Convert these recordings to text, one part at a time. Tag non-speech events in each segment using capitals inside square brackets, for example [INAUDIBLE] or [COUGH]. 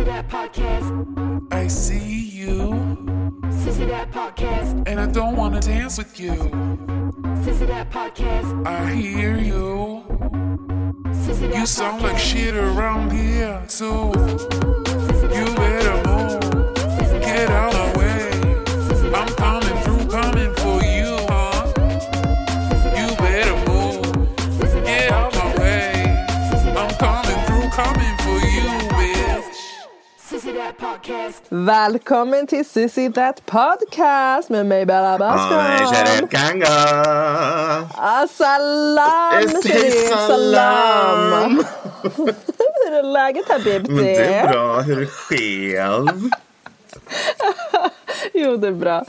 Sissy That Podcast. I see you, Sissy That Podcast. and I don't want to dance with you. Sissy That Podcast. I hear you. Sissy That You sound like shit around here, too. Sissy Podcast. Välkommen till Sissy That Podcast med mig Bella Bascom. Sharif Ganga. Assalam Esti Sharif, salam. salam. [LAUGHS] Hur är läget habibti? Men det är bra. Hur är det själv? [LAUGHS] Jo det är bra.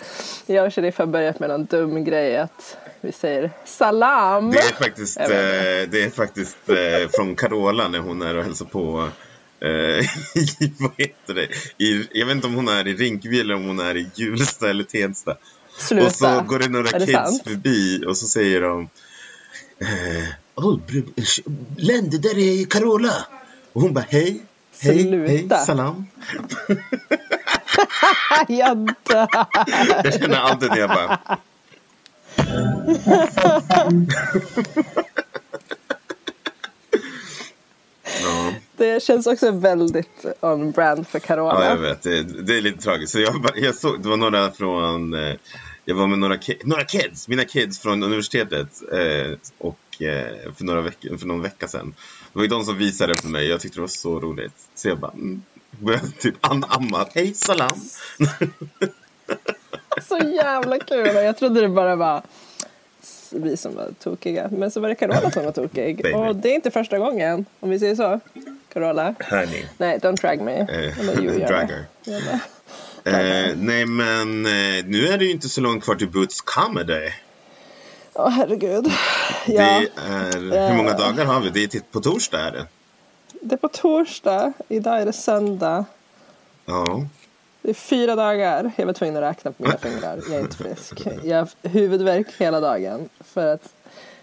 Jag och Sharif har börjat med någon dum grej att vi säger salam. Det är faktiskt, eh, det är faktiskt eh, från Carola när hon är och hälsar på i, [LAUGHS] vad heter det? I, jag vet inte om hon är i Rinkeby eller om hon är i Hjulsta eller Tensta. Sluta. Och så går det några det kids sant? förbi och så säger de eh, oh, Len, det där är Carola. Och hon bara hej, hej, hej, Sluta. salam. [LAUGHS] Jag dör. Jag känner alltid när jag bara [LAUGHS] Det känns också väldigt on brand för Carola. ja, jag vet. Det, det är lite tragiskt. Så jag, bara- jag såg, det var några från... Eh, jag var med några, några kids, mina kids från universitetet. Eh, och eh, för, några veck, för någon vecka sedan. Det var ju de som visade för mig. Jag tyckte det var så roligt. Så jag bara... Mm, började typ anamma. Hej, salam. [LAUGHS] Så jävla kul. Jag trodde det bara var vi som var tokiga. Men så var det Carola som var tokig. Och det är inte första gången, om vi säger så. Carola. Honey. Nej, don't drag me. Eh, Eller you gör drag det. her. Gör det. Eh, nej, men eh, nu är det ju inte så långt kvar till Boots Comedy. Åh herregud. Ja, Det är, hur många Eh. dagar har vi? Det är på torsdag är det. det är på torsdag. Idag är det söndag. Ja. Det är fyra dagar. Jag var tvungen att räkna på mina fingrar. Jag är inte frisk. Jag har huvudvärk hela dagen. För att,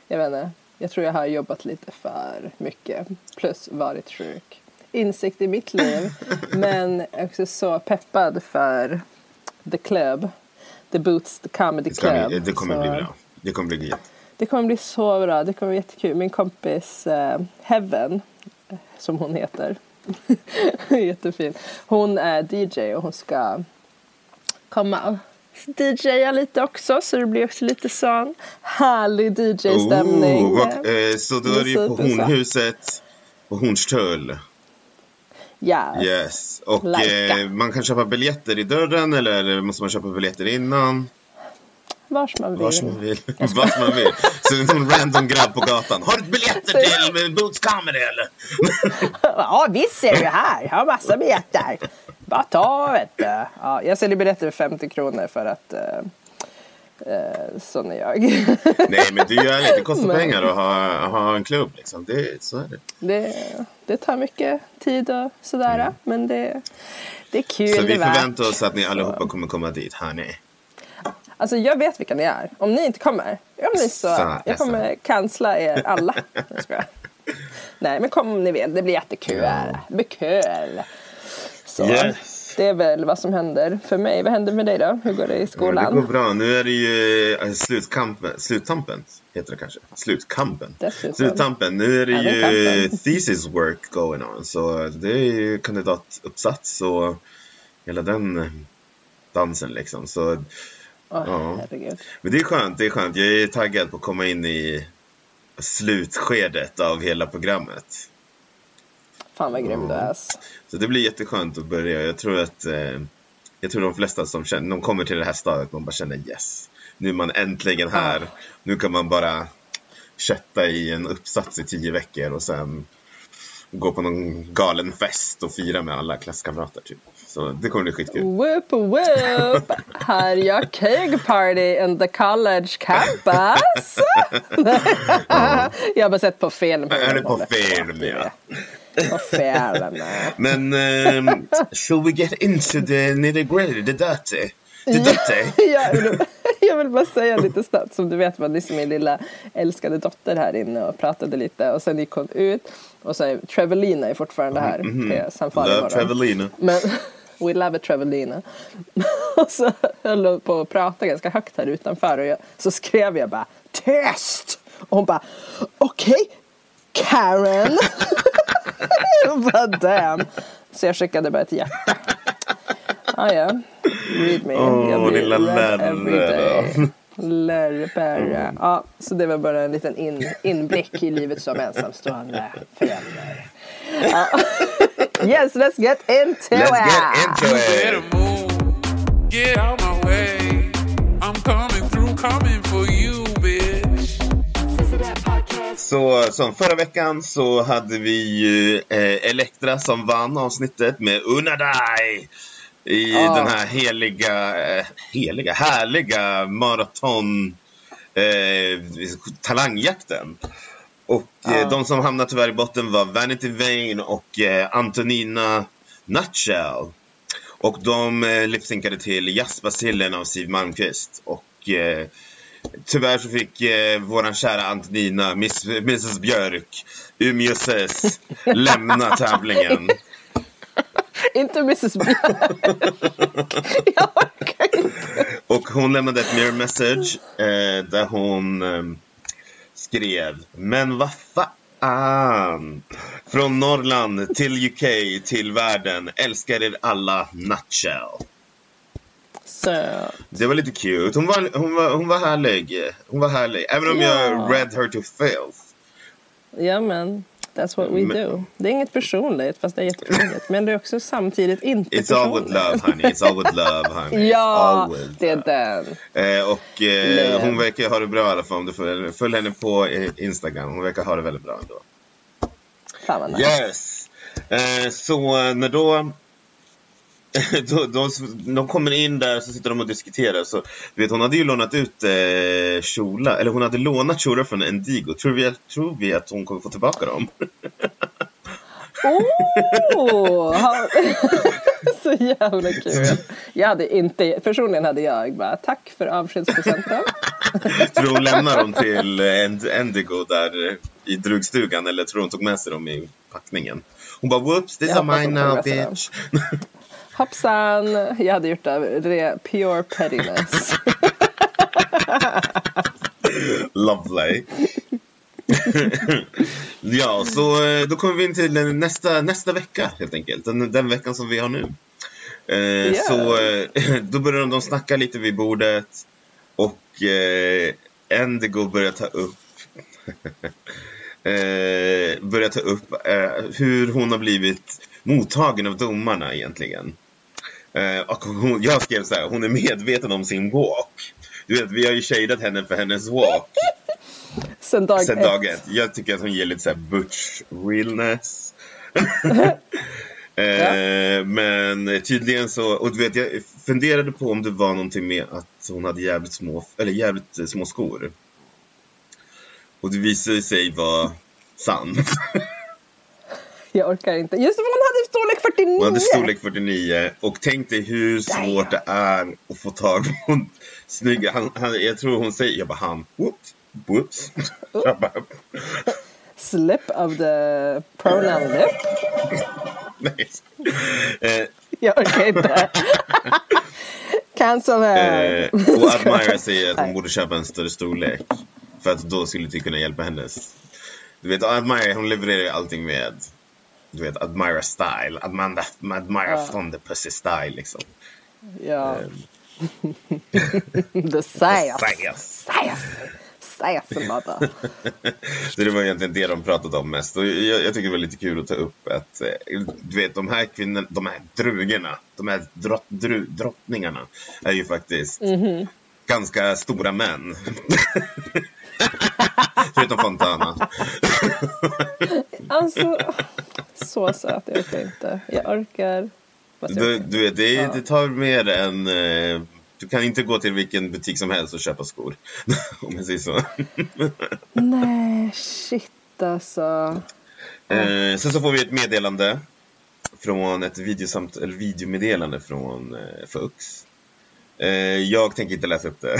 jag vet inte. Jag tror jag har jobbat lite för mycket. Plus varit sjuk. Insikt i mitt liv. [LAUGHS] Men också så peppad för The Club. The Boots The Comedy Club. bli, det kommer Så bli bra. Det kommer bli. Det kommer bli så bra. Det kommer bli jättekul. Min kompis eh, Heaven, som hon heter. [LAUGHS] Jättefin. Hon är DJ och hon ska komma DJa lite också. Så det blir också lite sån härlig DJ-stämning. Oh, vad, eh, så då är det ju på. Hornhuset på Hornstull. Yes. Yes. Och eh, man kan köpa biljetter i dörren eller måste man köpa biljetter innan? Vars man vill. Vars man vill. [LAUGHS] Vars man vill. Så det är någon random grabb på gatan. Har du biljetter till Boots Comedy eller? [LAUGHS] Ja visst ser du här. Jag har massa biljetter. Bara ta vet du. Ja, jag säljer biljetter för 50 kronor för att eh, eh, sån är jag. Nej men det är ju ärligt. Det kostar Men- pengar att ha, ha en klubb liksom. Det, så är det. Det, det tar mycket tid och sådär. Men det, det är kul. Så vi värt. förväntar oss att ni allihopa kommer komma dit. Hörni. Alltså jag vet vilka ni är. Om ni inte kommer. Jag, blir så, Sa- jag kommer cancella er alla. [LAUGHS] Nej men kom om ni vill. Det blir jättekul. Det blir kul. Så Yes. det är väl vad som händer för mig. Vad händer med dig då? Hur går det i Ja, skolan? det går bra. Nu är det ju eh, slutkampen. Sluttampen heter det kanske. Slutkampen. Dessutom. Sluttampen. Nu är det Även ju thesis work going on. Så det är ju kandidatuppsats och hela den dansen liksom. Så, Åh, Ja. herregud. men det är skönt. Det är skönt. Jag är taggad på att komma in i slutskedet av hela programmet. Fan vad grym du är. Så det blir jätteskönt att börja. Jag tror att eh, jag tror de flesta som känner, de kommer till det här stadiet, man bara känner yes. Nu är man äntligen här. Nu kan man bara kötta i en uppsats i tio veckor och sen gå på någon galen fest och fira med alla klasskamrater. Typ. Så det kommer bli skitkul. Whoop whoop! Här är jag cake party in the college campus. [LAUGHS] [LAUGHS] jag har bara sett på film. Är det på film ja. På film. Men um, shall we get into the nitty gritty, the dirty? The dirty? [LAUGHS] Ja, jag vill bara säga lite snabbt. Som du vet var liksom min lilla älskade dotter här inne och pratade lite. Och sen gick hon ut. Och så är Trevelina är fortfarande här. till San Love imorgon. Travelina. Men [LAUGHS] we love a Trevelina. [LAUGHS] och så höll hon på att prata ganska högt här utanför. Och jag, så skrev jag bara test. Och hon bara okej Karen. [LAUGHS] bara damn. Så jag skickade bara ett hjärta. Ah, ja. Read me. Åh, blir lilla Lärre every day. då. Lärre. Ja, så det var bara en liten in, inblick i livet som ensamstående förälder. Ja. [LAUGHS] Yes, let's get into Let's it! get into it! Get out my way. I'm coming through, coming for you, Så som förra veckan så hade vi ju eh, Elektra som vann avsnittet med Unadai i Ah. den här heliga, eh, heliga, härliga maraton eh, talangjakten. Och eh, Ja. de som hamnade tyvärr i botten var Vanity Vane och eh, Antonina Nutshell. Och de eh, lipsynkade till Jazzbacillen av Siw Malmkvist. Och eh, tyvärr så fick eh, våran kära Antonina, Miss, Mrs Björk, Umeås [LAUGHS] lämna tävlingen. Inte Mrs Björk. jag orkar inte. Och hon lämnade ett mirror message eh, där hon eh, skrev Men vad fan! Från Norrland till UK till världen älskar er alla nutshell. Så, Det var lite cute. Hon var, hon var, hon var härlig. Hon var härlig. Även om Ja. jag read her to filth. ja men, that's what we Men- do. Det är inget personligt, fast det är jätteroligt. Men det är också samtidigt inte It's all with personligt. love honey. It's all with love honey. [LAUGHS] Ja, det är den. Eh, och eh, hon verkar ha det bra i alla fall. Om du följer, följ henne på eh, Instagram. Hon verkar ha det väldigt bra ändå. Fan vad nice. Yes! Eh, så när då, [LAUGHS] då, då de kommer in där så sitter de och diskuterar. Så, vet, hon hade ju lånat ut eh, kjolar, eller hon hade lånat kjolar från Endigo. Tror vi, tror vi att hon kommer få tillbaka dem? Oh, [LAUGHS] [LAUGHS] så jävla kul. Jag hade inte, personligen hade jag bara tack för avskedspresenten. tror hon lämnar dem till End- Endigo där i drugstugan eller tror hon tog med sig dem i packningen? Hon bara whoops, these Jag are mine now bitch. Hoppsan, jag hade gjort det av re- pure pettiness. [LAUGHS] Lovely. [LAUGHS] ja, så eh, då kommer vi in till nästa, nästa vecka helt enkelt. Den, den veckan som vi har nu. Eh, Ja. Så eh, [LAUGHS] då börjar de snacka lite vid bordet. Och eh, Endigo börjar ta upp eh, börjar ta upp eh, hur hon har blivit mottagen av domarna egentligen. Eh, och hon, jag skrev så här, hon är medveten om sin walk. Du vet, vi har ju shadat henne för hennes walk Sen dag sen ett. dag ett. Jag tycker att hon ger lite så här butch realness. [LAUGHS] eh, Men tydligen så, och du vet jag funderade på om det var någonting med att hon hade jävligt små, eller jävligt små skor. Och det visade sig vara sant. [LAUGHS] Jag orkar inte. Just det, hon hade storlek 49! Hon hade storlek 49 och tänk dig hur svårt det är att få tag på en snygg, han, han, jag tror hon säger, jag bara han, whoops, whoops. Jag bara, Slip of the pronoun lip. nej. Eh, Jag orkar inte. Cancel her. Eh, och Admira säger att hon borde köpa en större storlek. För att då skulle det kunna hjälpa hennes. Du vet, Admira hon levererar ju allting med du vet, Admira style. Amanda, Admira Ja. from the pussy style liksom. Ja. Eh, [LAUGHS] The size. Size. Size. Size mother. Så det var egentligen det de pratade om mest. Och jag, jag tycker det var lite kul att ta upp att eh, du vet, de här kvinnorna, de här drugorna, de här drott, dru, drottningarna är ju faktiskt ganska stora män. [LAUGHS] Förutom Fontana. Alltså, så söt. Jag orkar inte. Jag orkar. Jag Du, du vet, det, Ja. det tar mer än... Eh, du kan inte gå till vilken butik som helst och köpa skor. [LAUGHS] Om jag säger så. Nej, shit alltså. Eh, sen så får vi ett meddelande. Från ett videosamt, eller videomeddelande från eh, Fux. Eh, jag tänker inte läsa upp det.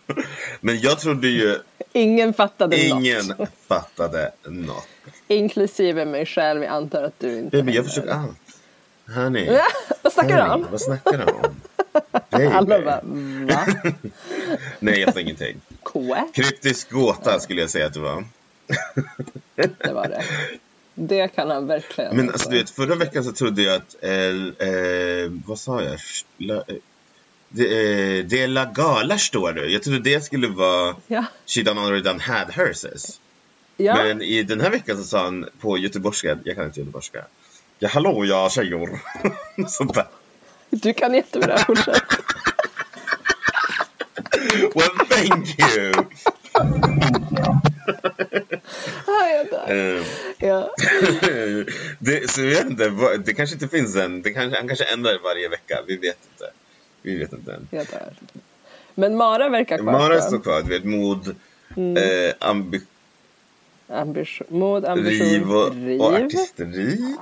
[LAUGHS] Men jag trodde ju Ingen fattade ingen något. fattade något. Inklusive mig själv. Jag antar att du inte Baby, jag försöker allt. Hörni. Vad snackar du om? Vad snackar du om? Baby. Alla bara, va? [LAUGHS] Nej, jag sa ingenting. Quack? Kryptisk gåta skulle jag säga att det var. [LAUGHS] Det var det. Det kan han verkligen. Men alltså, du vet, förra veckan så trodde jag att, eh, eh, vad sa jag? La, eh, är La Gala står det. Jag trodde det skulle vara Ja. She done already done had herses. ja. Men i den här veckan så sa han på göteborgska, jag kan inte göteborgska. Ja hallå ja tjejor. [LAUGHS] Sånt där. Du kan jättebra. Fortsätt. Well thank you! [LAUGHS] Eh, Ja. [LAUGHS] det, så jag vet inte, det kanske inte finns en, det kanske, han kanske ändrar varje vecka, vi vet inte. Vi vet inte än. Jag dör. Men Mara verkar kvar. Mara då. står kvar, du vet mod, Mm. eh, ambi, Ambition, mod, ambition, riv och, riv. och artisteri.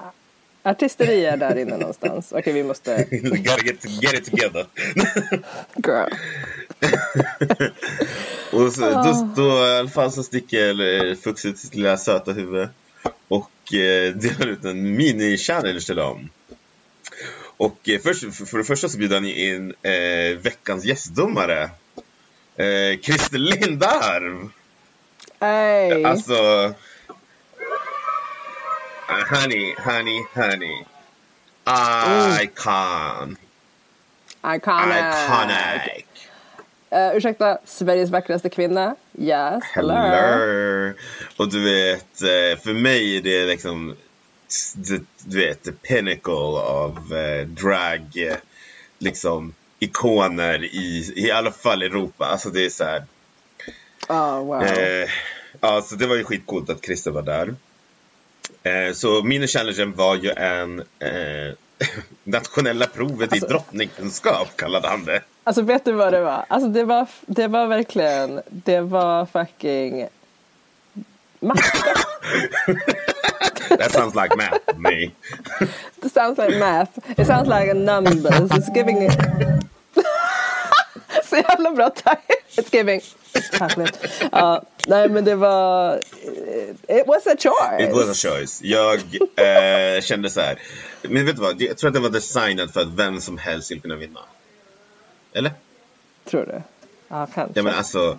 Artisteri är där inne någonstans. Okej, vi måste... Gotta [LAUGHS] get, get it together. Girl. [LAUGHS] och så, Ah. då, då i alla fall så sticker eh, Fuxet sitt lilla söta huvud och eh, delar ut en mini-challenge till dem. Och eh, först, för, för det första så bjuder han in eh, veckans gästdomare. Eh, Christer Lindarw! Ey. Alltså... Honey, honey, honey. Icon. Iconic. Iconic. Uh, ursäkta, Sveriges vackraste kvinna? Yes, hello. Hello. Och du vet, eh, för mig är det liksom du, du vet, the pinnacle av eh, drag, eh, liksom ikoner i, i alla fall Europa. Alltså det är så här. Oh, wow. Eh, ja, så det var ju skitcoolt att Christer var där. Eh, så mini-challengen var ju en eh, [LAUGHS] nationella provet Alltså- i drottningkunskap kallade han det. Alltså vet du vad det var? Alltså det var, det var verkligen, det var fucking matte. [LAUGHS] That sounds like math to me. [LAUGHS] It sounds like math. It sounds like a numbers. It's giving... [LAUGHS] Så jävla bra tack. It's giving... Tackligt. Ja, nej men det var... It was a choice. It was a choice. Jag eh, kände så här. Men vet du vad? Jag tror att det var designat för att vem som helst skulle kunna vinna. Eller? Tror du? Ja, kanske. Ja men alltså.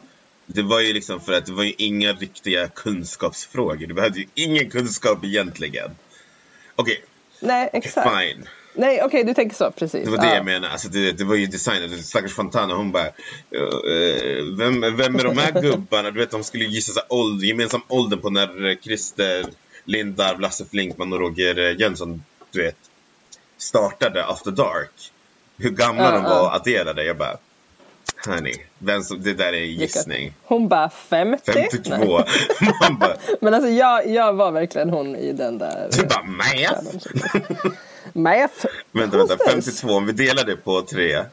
Det var ju liksom för att det var ju inga riktiga kunskapsfrågor. Du behövde ju ingen kunskap egentligen. Okej, nej, exakt. fine. Nej, okej, du tänker så. Precis. Det var det ja. jag menade. Alltså det, det var ju designat. Stackars Fontana hon bara. eh, vem, vem är de här [LAUGHS] gubbarna? Du vet de skulle gissa så ålder, gemensam ålder på när eh, Christer Lindarw, Lasse Flinkman och Roger eh, Jönsson du vet, startade After Dark. Hur gamla Ja, de var ja. adderade. Jag bara. Hörni, vem som, det där är gissning. Hon bara 50? 52. Nej. [LAUGHS] Man bara. Men alltså jag, jag var verkligen hon i den där... Du bara math? [LAUGHS] Math. Vänta, vänta. this? 52, om vi delar det på tre.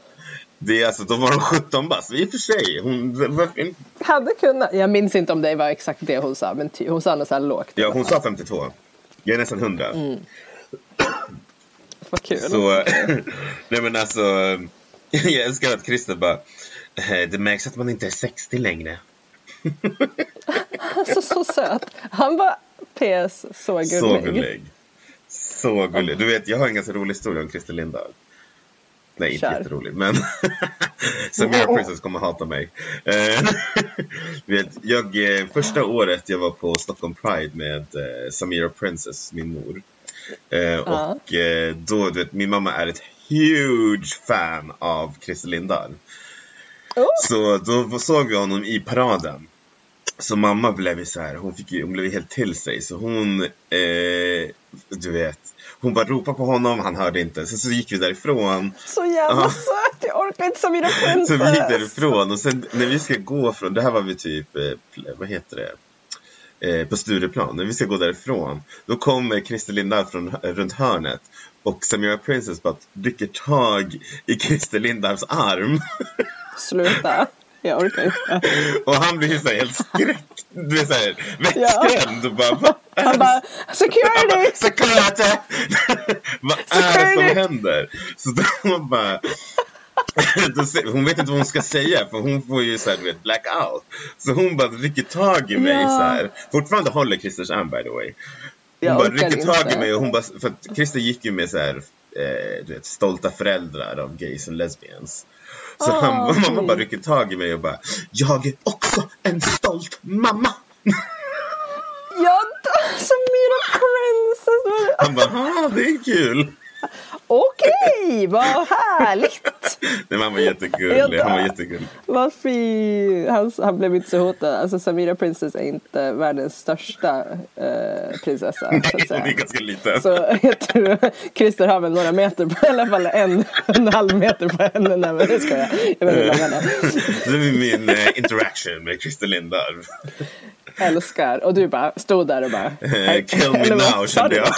Det är alltså, då var de 17 bast. I och för sig. Hon, Hade kunnat. Jag minns inte om det var exakt det hon sa. Men ty, hon sa något så här lågt. ja, hon sa 52. Jag är nästan 100. Mm. Vad kul. Så, [LAUGHS] nej men alltså. Jag älskar att Christer bara. "Eh, Det märks att man inte är 60 längre. [LAUGHS] Alltså så söt. Han var PS så gullig. Så gullig. Så gullig. Du vet, jag har en ganska rolig historia om Christer Lindahl. Nej, inte Kör. jätterolig, men [LAUGHS] som jag Princess kommer hata mig. Eh, [LAUGHS] du vet, jag, eh, första året jag var på Stockholm Pride med Samira Princess, min mor. Och då, du vet, min mamma är ett huge fan av Christer Lindahl. Oh. Så då såg vi honom i paraden. Så mamma blev så här, hon, fick hon blev helt till sig. Så hon, eh, du vet, hon bara ropade på honom, han hörde inte. Sen så gick vi därifrån. Så jävla Ja. söt. Jag orkar inte som mina [LAUGHS] Så princess. vi gick därifrån och sen när vi ska gå från, det här var vi typ, eh, vad heter det? Eh, på Stureplan, när vi ska gå därifrån, då kommer Christer Lindarw från, runt hörnet och Samira Princess bara rycker tag i Christer Lindarws arm. [LAUGHS] Sluta. Jag orkar inte. Och han blir ju såhär helt skräckt, du är såhär vettskrämd bara är Han bara security. Security! [LAUGHS] Vad är det som händer? Så då bara hon vet inte vad hon ska säga för hon får ju så här, du vet, blackout. Så hon bara rycker tag i mig Ja. så här. Fortfarande håller Christers arm by the way. Hon Jag bara rycker tag i inte. mig och hon bara, för att Christer gick ju med så här, eh, du vet, stolta föräldrar av gays och lesbians. Så Ah, han, mamma bara rycker tag i mig och bara, jag är också en stolt mamma. Ja, Samira Princess! Han bara, ah, det är kul. Okej, vad härligt! [LAUGHS] Nej, men han var jättegullig. Han var jättegullig. Vad fint! Han, han blev inte så hotad. Alltså Samira Princess är inte världens största eh, prinsessa. Så att Hon är säga. ganska liten. Så jag tror Christer har väl några meter på, i alla fall en, en halv meter på henne. Nej men det ska jag. Jag vet inte lång han är. Det är min eh, interaction med Christer Lindarw. Älskar. Och du bara stod där och bara. Eh, Kill me now kände jag. [LAUGHS]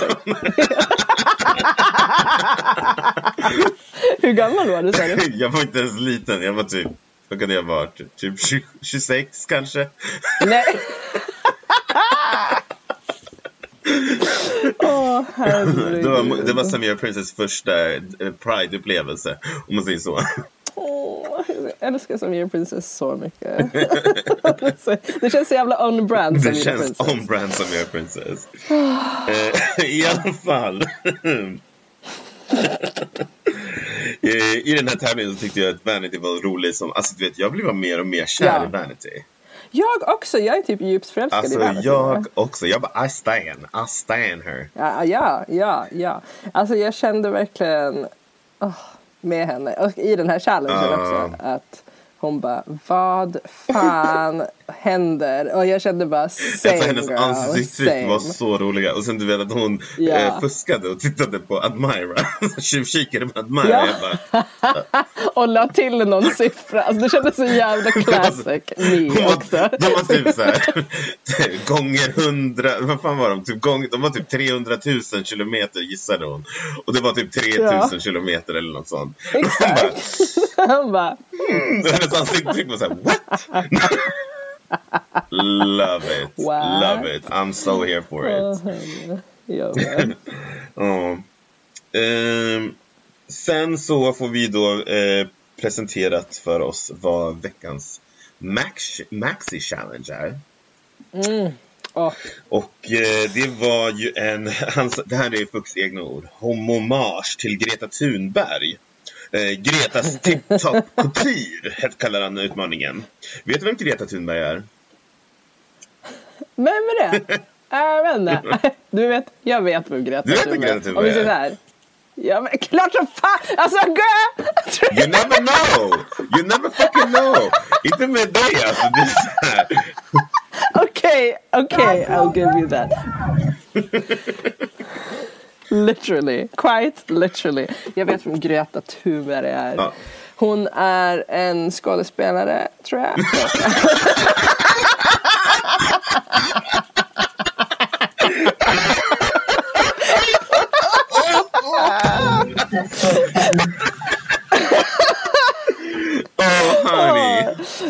Hur gammal var du sa du? [LAUGHS] Jag var inte ens liten. Jag var typ, vad kan jag ha varit? Typ 20, 26 kanske? Nej. [LAUGHS] Åh herregud. Det var, det var Samira Princess första eh, Pride-upplevelse, om man säger så. Åh, jag älskar Samira Princess så mycket. [LAUGHS] det känns så jävla on-brand Det Samira känns Princess. on-brand Samira Princess. Eh, I alla fall. [LAUGHS] Eh, I den här tävlingen så tyckte jag att Vanity var rolig som, alltså du vet, jag blev mer och mer kär Ja. i Vanity. Jag också, jag är typ djupt förälskad i Alltså Vanity. jag också, jag bara I stan, I stan her. Ja, ja, ja, ja. Alltså jag kände verkligen åh, med henne och i den här challengen Ja. också att hon bara vad fan händer? Och jag kände bara same Alltså hennes ansiktsuttryck var så roliga. Och sen du vet att hon Ja. eh, fuskade och tittade på Admira. [LAUGHS] Tjuvkikade på Admira. Ja. Bara, [LAUGHS] Och la till någon siffra. Alltså det kändes så jävla [LAUGHS] classic hon me var, också. de var typ såhär, gånger hundra, vad fan var de? Typ gång, de var typ 300 000 kilometer gissade hon. Och det var typ 3000 Ja. kilometer eller något sånt. Och hon bara, Exakt. Han bara mm, hennes ansiktsuttryck var såhär, what? Love it, What? love it, I'm so here for it. jag med. [LAUGHS] Ja. Ehm, sen så får vi då eh, presenterat för oss vad veckans Max, Maxi Challenge är. Åh, Och eh, det var ju en, hans, [LAUGHS] det här är Fuchs egna ord, homomage till Greta Thunberg. Eh, Gretas tip-top couture kallar han utmaningen. Vet du vem Greta Thunberg är? Vem är det? [LAUGHS] Jag vet inte. Du vet, jag vet vem Greta Du vet vem Thunberg är. Greta Thunberg Om vi säger är? så här. Ja men klart som fan! Alltså girl! You never know! You never fucking know! Inte med dig alltså, det är så här. Okej, okej, I'll give you that. [LAUGHS] literally, quite literally. Jag vet vem Greta Thunberg är. Ja. Hon är en skådespelare, tror jag.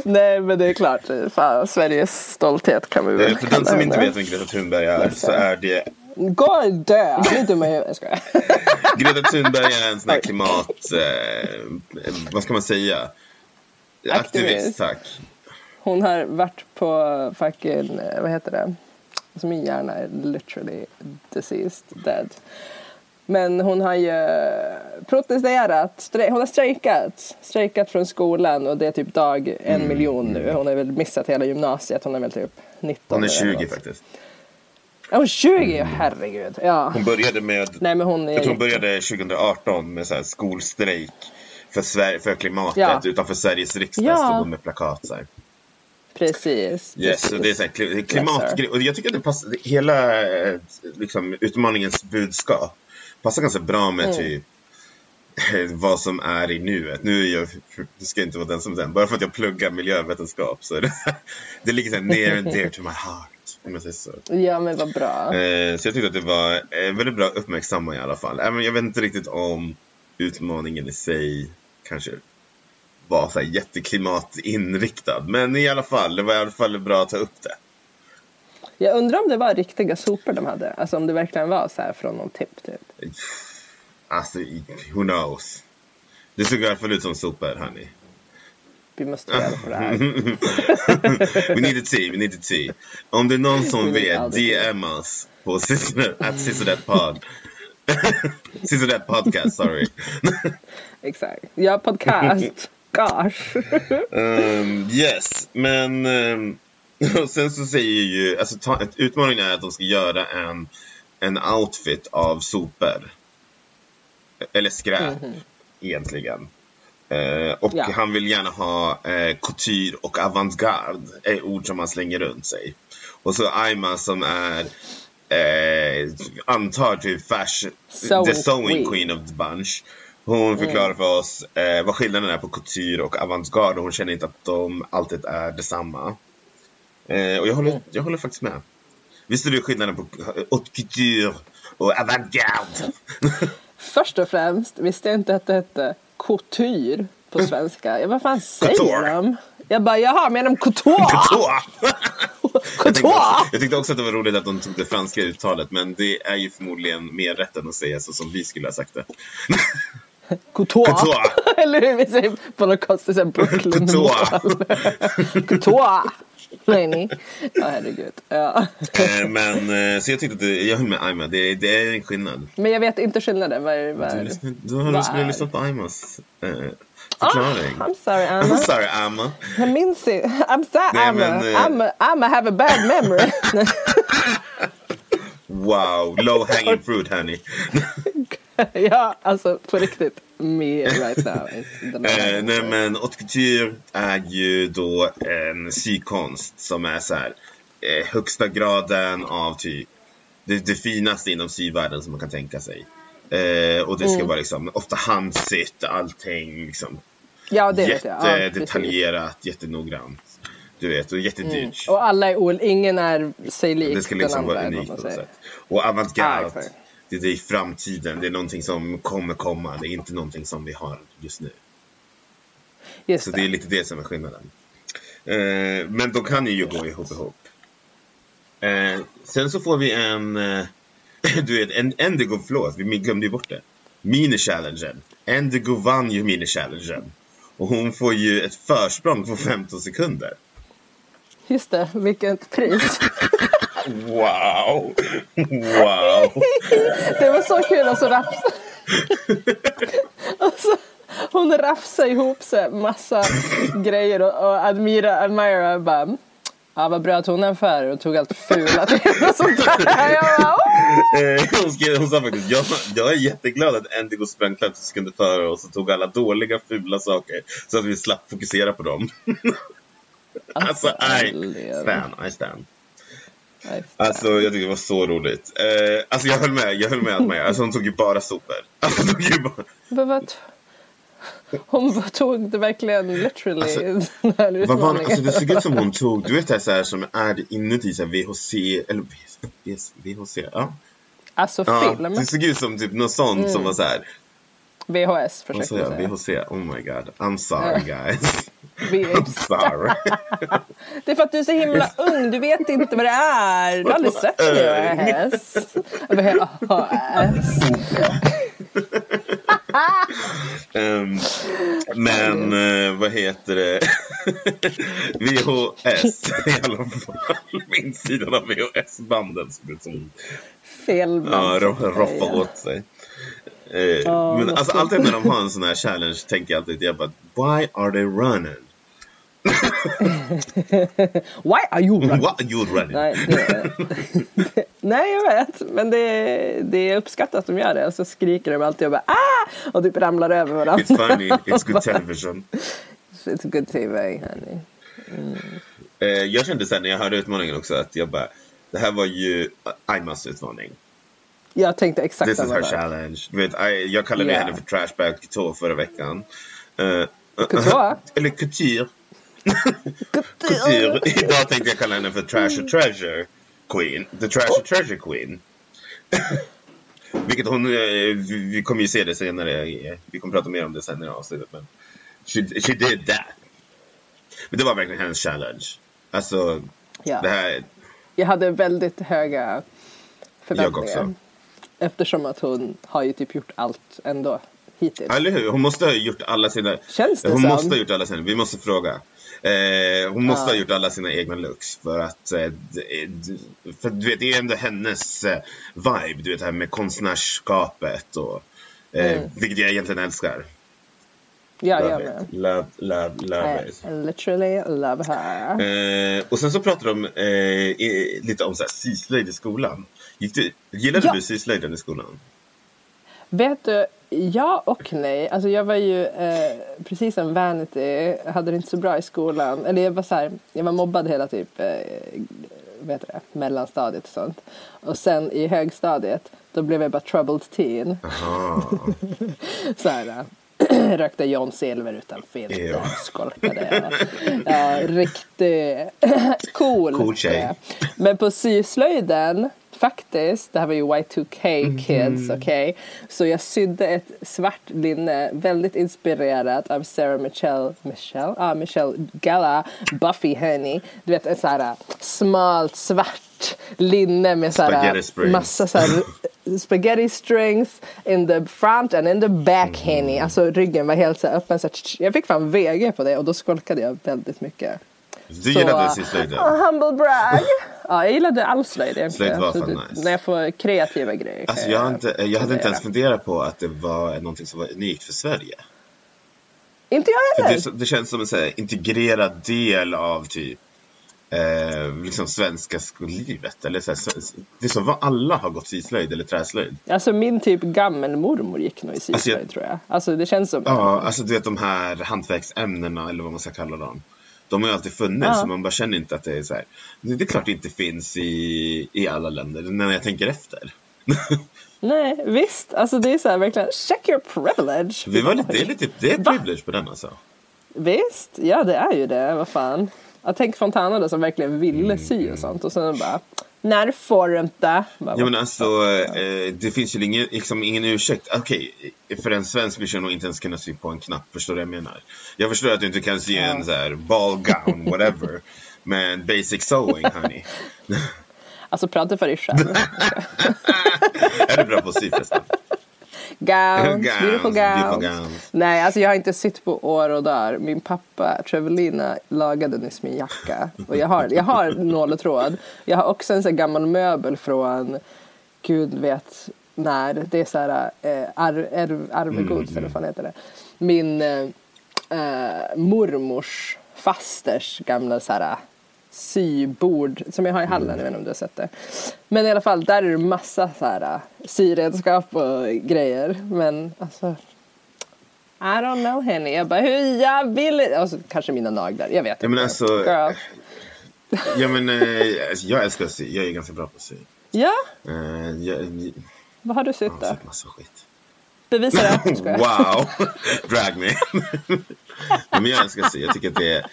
Nej men det är klart, fan, Sveriges stolthet kan vi väl Eh, För den som inte vet vem Greta Thunberg är så är det Gå och dö! Nu är du med jag skojar. [LAUGHS] Greta Thunberg är en sån här klimat... Eh, vad ska man säga? Aktivist, Aktivist. tack. Hon har varit på fucking, eh, vad heter det? Alltså min hjärna är literally deceased, dead. Men hon har ju protesterat, hon har strejkat. Strejkat från skolan och det är typ dag en miljon nu. Hon har väl missat hela gymnasiet, hon är väl typ 19 Hon är eller 20 något. faktiskt. Är hon 20? Herregud. Ja. Hon började med... Nej men hon är Jag tror hon började 2018 med så här skolstrejk för, Sverige, för klimatet Ja. utanför Sveriges riksdag. Ja. Stod hon med plakat så här. Precis. Yes, precis. det är så här, kli- Yes, klimat, sir. och jag tycker att det passar, hela eh, liksom, utmaningens budskap passar ganska bra med Mm. typ [LAUGHS] vad som är i nuet. Nu är jag, det ska inte vara den som den, bara för att jag pluggar miljövetenskap så är det, [LAUGHS] det ligger så här near and dear to my heart. Om jag säger så. Ja men vad bra. Eh, så jag tyckte att det var eh, väldigt bra uppmärksamma i alla fall. Även jag vet inte riktigt om utmaningen i sig kanske var så här jätteklimatinriktad. Men i alla fall, det var i alla fall bra att ta upp det. Jag undrar om det var riktiga sopor de hade. Alltså om det verkligen var så här från någon tipp typ. Alltså, who knows? Det såg i alla fall ut som sopor, hörni. Vi måste reda på det här. [LAUGHS] we need to see, we need to see. Om det är någon som [LAUGHS] vet, DM oss på Sissonet, at Sissonet pod. [LAUGHS] Sissonet podcast, sorry. Exakt. Ja, podcast. Gosh. Um, yes, men um, och sen så säger ju, alltså ta, utmaningen är att de ska göra en, en outfit av sopor. Eller skräp, egentligen. Eh, och Ja. han vill gärna ha eh, couture och avantgarde, är ord som han slänger runt sig. Och så Aima som är, eh, antar typ fashion, Sewing the sewing queen. queen of the bunch. Hon förklarar för oss eh, vad skillnaden är på couture och avantgarde och hon känner inte att de alltid är detsamma. Eh, och jag håller, jag håller faktiskt med. Visste du skillnaden på haute couture och avantgarde? [LAUGHS] Först och främst visste jag inte att det hette couture på svenska. Jag vad fan säger Couture. de? Jag bara, jaha, menar de couture? [LAUGHS] Couture! [LAUGHS] Jag tyckte, också, jag tyckte också att det var roligt att de tog det franska uttalet men det är ju förmodligen mer rätt än att säga så som vi skulle ha sagt det. [LAUGHS] Couture. Couture. Eller hur vi säger på något konstigt sätt brooklyn Couture. Couture. Nej, nej. Ja, herregud. Ja. Eh, men så jag tyckte att jag höll med Aima, det, det är en skillnad. Men jag vet inte skillnaden. Vad är, vad Du, lyssnar, du har skulle lyssnat på Aimas eh, Ah, förklaring. I'm sorry, [LAUGHS] I'm Anna. sorry Amma. Jag minns inte. I'm sorry, Nej, Amma. men, eh, Amma, Amma have a bad memory. [LAUGHS] Wow, low hanging fruit honey. [LAUGHS] [LAUGHS] ja, alltså på riktigt. Me right now. Eh, nej men haute couture är ju då en sykonst som är så här eh, högsta graden av typ det, det finaste inom syvärlden som man kan tänka sig. Eh, och det ska vara liksom ofta handsytt, allting liksom Ja, det jag. Ja, jättedetaljerat, jättenoggrant. Du vet, och jättedyrt. Och alla är ol... Ingen är sig lik Det ska liksom vara unikt på något sätt. Och Ah, avantgarde, exakt. Det är i framtiden. Det är någonting som kommer komma. Det är inte någonting som vi har just nu. Just Så det. det är lite det som är skillnaden. Eh, men de kan ju gå ihop ihop. Eh, sen så får vi en, eh, [LAUGHS] du vet, en Endigo, förlåt, vi glömde ju bort det. Mini-challengen. Endigo vann ju mini-challengen. Och hon får ju ett försprång på 15 sekunder. Just det, vilket pris. [LAUGHS] Wow! Wow! [LAUGHS] Det var så kul [LAUGHS] och så raps... och så, hon rafsade ihop sig massa grejer och, och Admira, Admira bara Ja vad bra att hon är för och tog allt fula till och sånt där. [LAUGHS] Jag bara! Eh, hon, skrev, hon sa faktiskt, jag, jag är jätteglad att Endigo sprang 50 sekunder före oss och tog alla dåliga, fula saker. Så att vi slapp fokusera på dem. alltså, I älligen. stan, I stan. Alltså jag tyckte det var så roligt. Eh, alltså jag höll med, jag höll med med. Alltså hon tog ju bara sopor. [LAUGHS] Alltså, hon tog ju bara... Hon tog det verkligen literally Alltså, den här Vad var, alltså det såg ut som hon [LAUGHS] tog, du vet det här, så här som är inuti så här VHC, eller VHC, VHC ja. Alltså ja. film, Det såg ut som typ något sånt Mm. som var så här. VHS försökte jag? säga. VHC? Oh my god. I'm sorry guys. I'm sorry. [LAUGHS] Det är för att du är så himla ung, du vet inte vad det är. Du har aldrig sett VHS. VHS. Ehm, men eh, vad heter det? [LAUGHS] VHS i alla fall. Min sidan av VHS-banden som Fel ja, band, att roffar åt sig. Eh, Ja, men alltså alltid när de har en sån här challenge tänker jag alltid jag bara Why are they running? [LAUGHS] Why are you running? What are you running? Nej, det, [LAUGHS] nej, jag vet. Men det, det är uppskattat att de gör det. Och så skriker de alltid och bara ah! Och typ ramlar över varandra. It's funny, it's good [LAUGHS] television. It's good TV, honey. Eh, jag kände sen när jag hörde utmaningen också att jag bara Det här var ju Aimas utmaning. Jag tänkte exakt This is samma her sak. challenge. Du vet, I, jag kallade Ja. henne för Trashbag Couture förra veckan. Uh, Couture? Eller Couture. Couture. Idag tänkte jag kalla henne för Trash och Treasure Queen. The Trash och Treasure Queen. [LAUGHS] Vilket hon, eh, vi, kommer ju se det senare. Vi kommer prata mer om det sen i avsnittet. Men she, she did that. Men det var verkligen hennes challenge. Alltså, Ja. det här, Jag hade väldigt höga Jag förväntningar. också. Eftersom att hon har ju typ gjort allt ändå hittills. Eller hur? Hon måste ha gjort alla sina... Känns det hon som? måste ha gjort alla sina... Vi måste fråga. Eh, hon måste Ja. ha gjort alla sina egna looks för att... Eh, d- för du vet, det är ändå hennes eh, vibe, du vet det här med konstnärskapet och... Eh, Mm. Vilket jag egentligen älskar. Ja, jag Love med. it. Love, love, love it. I literally love her. Eh, och sen så pratade de eh, lite om syslöjd i skolan. Gick du, gillade Ja. du syslöjden i skolan? Vet du, ja och nej. Alltså jag var ju eh, precis som Vanity, hade det inte så bra i skolan. Eller jag var så här, jag var mobbad hela typ, eh, heter det, mellanstadiet och sånt. Och sen i högstadiet, då blev jag bara troubled teen. [LAUGHS] Så här, äh, [CLEARS THROAT] rökte John Silver utan filter, Ja. skolkade. Ja, riktigt [CLEARS THROAT] cool. Cool tjej. Men på syslöjden, faktiskt, det här var ju Y2K Mhm. kids, okej. Så jag sydde ett svart linne, väldigt inspirerat av Sarah Michelle, Michelle? Ah, Michelle Gala, Buffy Honey. Du vet, en så här smalt svart linne med så här massa så här spaghetti strings in the front and in the back henny. Alltså ryggen var helt så öppen. Så jag fick fan VG på det och då skolkade jag väldigt mycket. Du Så, gillade syslöjden? uh, [LAUGHS] humble brag. ja, jag gillade all slöjd egentligen. Slöjd var fan det- nice. När jag får kreativa grejer Alltså jag, har inte, jag hade inte ens funderat på att det var någonting som var unikt för Sverige. Inte jag heller. det, det känns som en så här, integrerad del av typ eh, liksom svenska skollivet. Eller så här, det är som vad alla har gått syslöjd eller träslöjd. Alltså min typ gammelmormor gick nog i syslöjd Alltså, jag- tror jag. Alltså det känns som Ja, alltså du vet de här hantverksämnena eller vad man ska kalla dem. De har ju alltid funnits Ja. så man bara känner inte att det är så här. Det är klart det inte finns i, i alla länder när jag tänker efter. [LAUGHS] Nej, visst. Alltså det är så här verkligen check your privilege. Vi var lite, det är lite, det är privilege på den alltså. Visst, ja det är ju det. Vad fan. Jag tänker Fontana då som verkligen ville sy och sånt och sen bara Det får du inte. Ja men alltså, eh, det finns ju ingen, liksom, ingen ursäkt. Okej, för en svensk vill jag nog inte ens kunna sy på en knapp, förstår du vad jag menar? Jag förstår att du inte kan sy en så här ball gown, whatever. [LAUGHS] Men basic sewing, honey. Alltså prata för dig själv. [LAUGHS] är du bra på att sy förresten? Gowns, Gowns, beautiful beautiful gowns. gowns. Nej, alltså jag har inte sytt på år och dagar. Min pappa, Trevelina, lagade nyss min jacka. Och jag har, jag har nål och tråd. Jag har också en sån gammal möbel från, gud vet när. Det är så här eh, arv, arv, arvegods, eller vad fan heter det. Min eh, eh, mormors fasters gamla så här sybord som jag har i hallen, jag vet inte om du har sett det. Men i alla fall, där är det massa så här äh, syredskap och grejer. Men alltså, I don't know Henny. Jag bara, hur jag vill... Alltså, kanske mina naglar, jag vet Ja men inte. alltså, Girl. ja men eh, alltså, jag älskar att sy, jag är ganska bra på att sy. Ja, Eh, jag, jag, vad har du jag sytt har då? sett massa skit. Bevisa det. [LAUGHS] Jag wow! [LAUGHS] Drag me. [LAUGHS] Men jag älskar att sy, jag tycker att det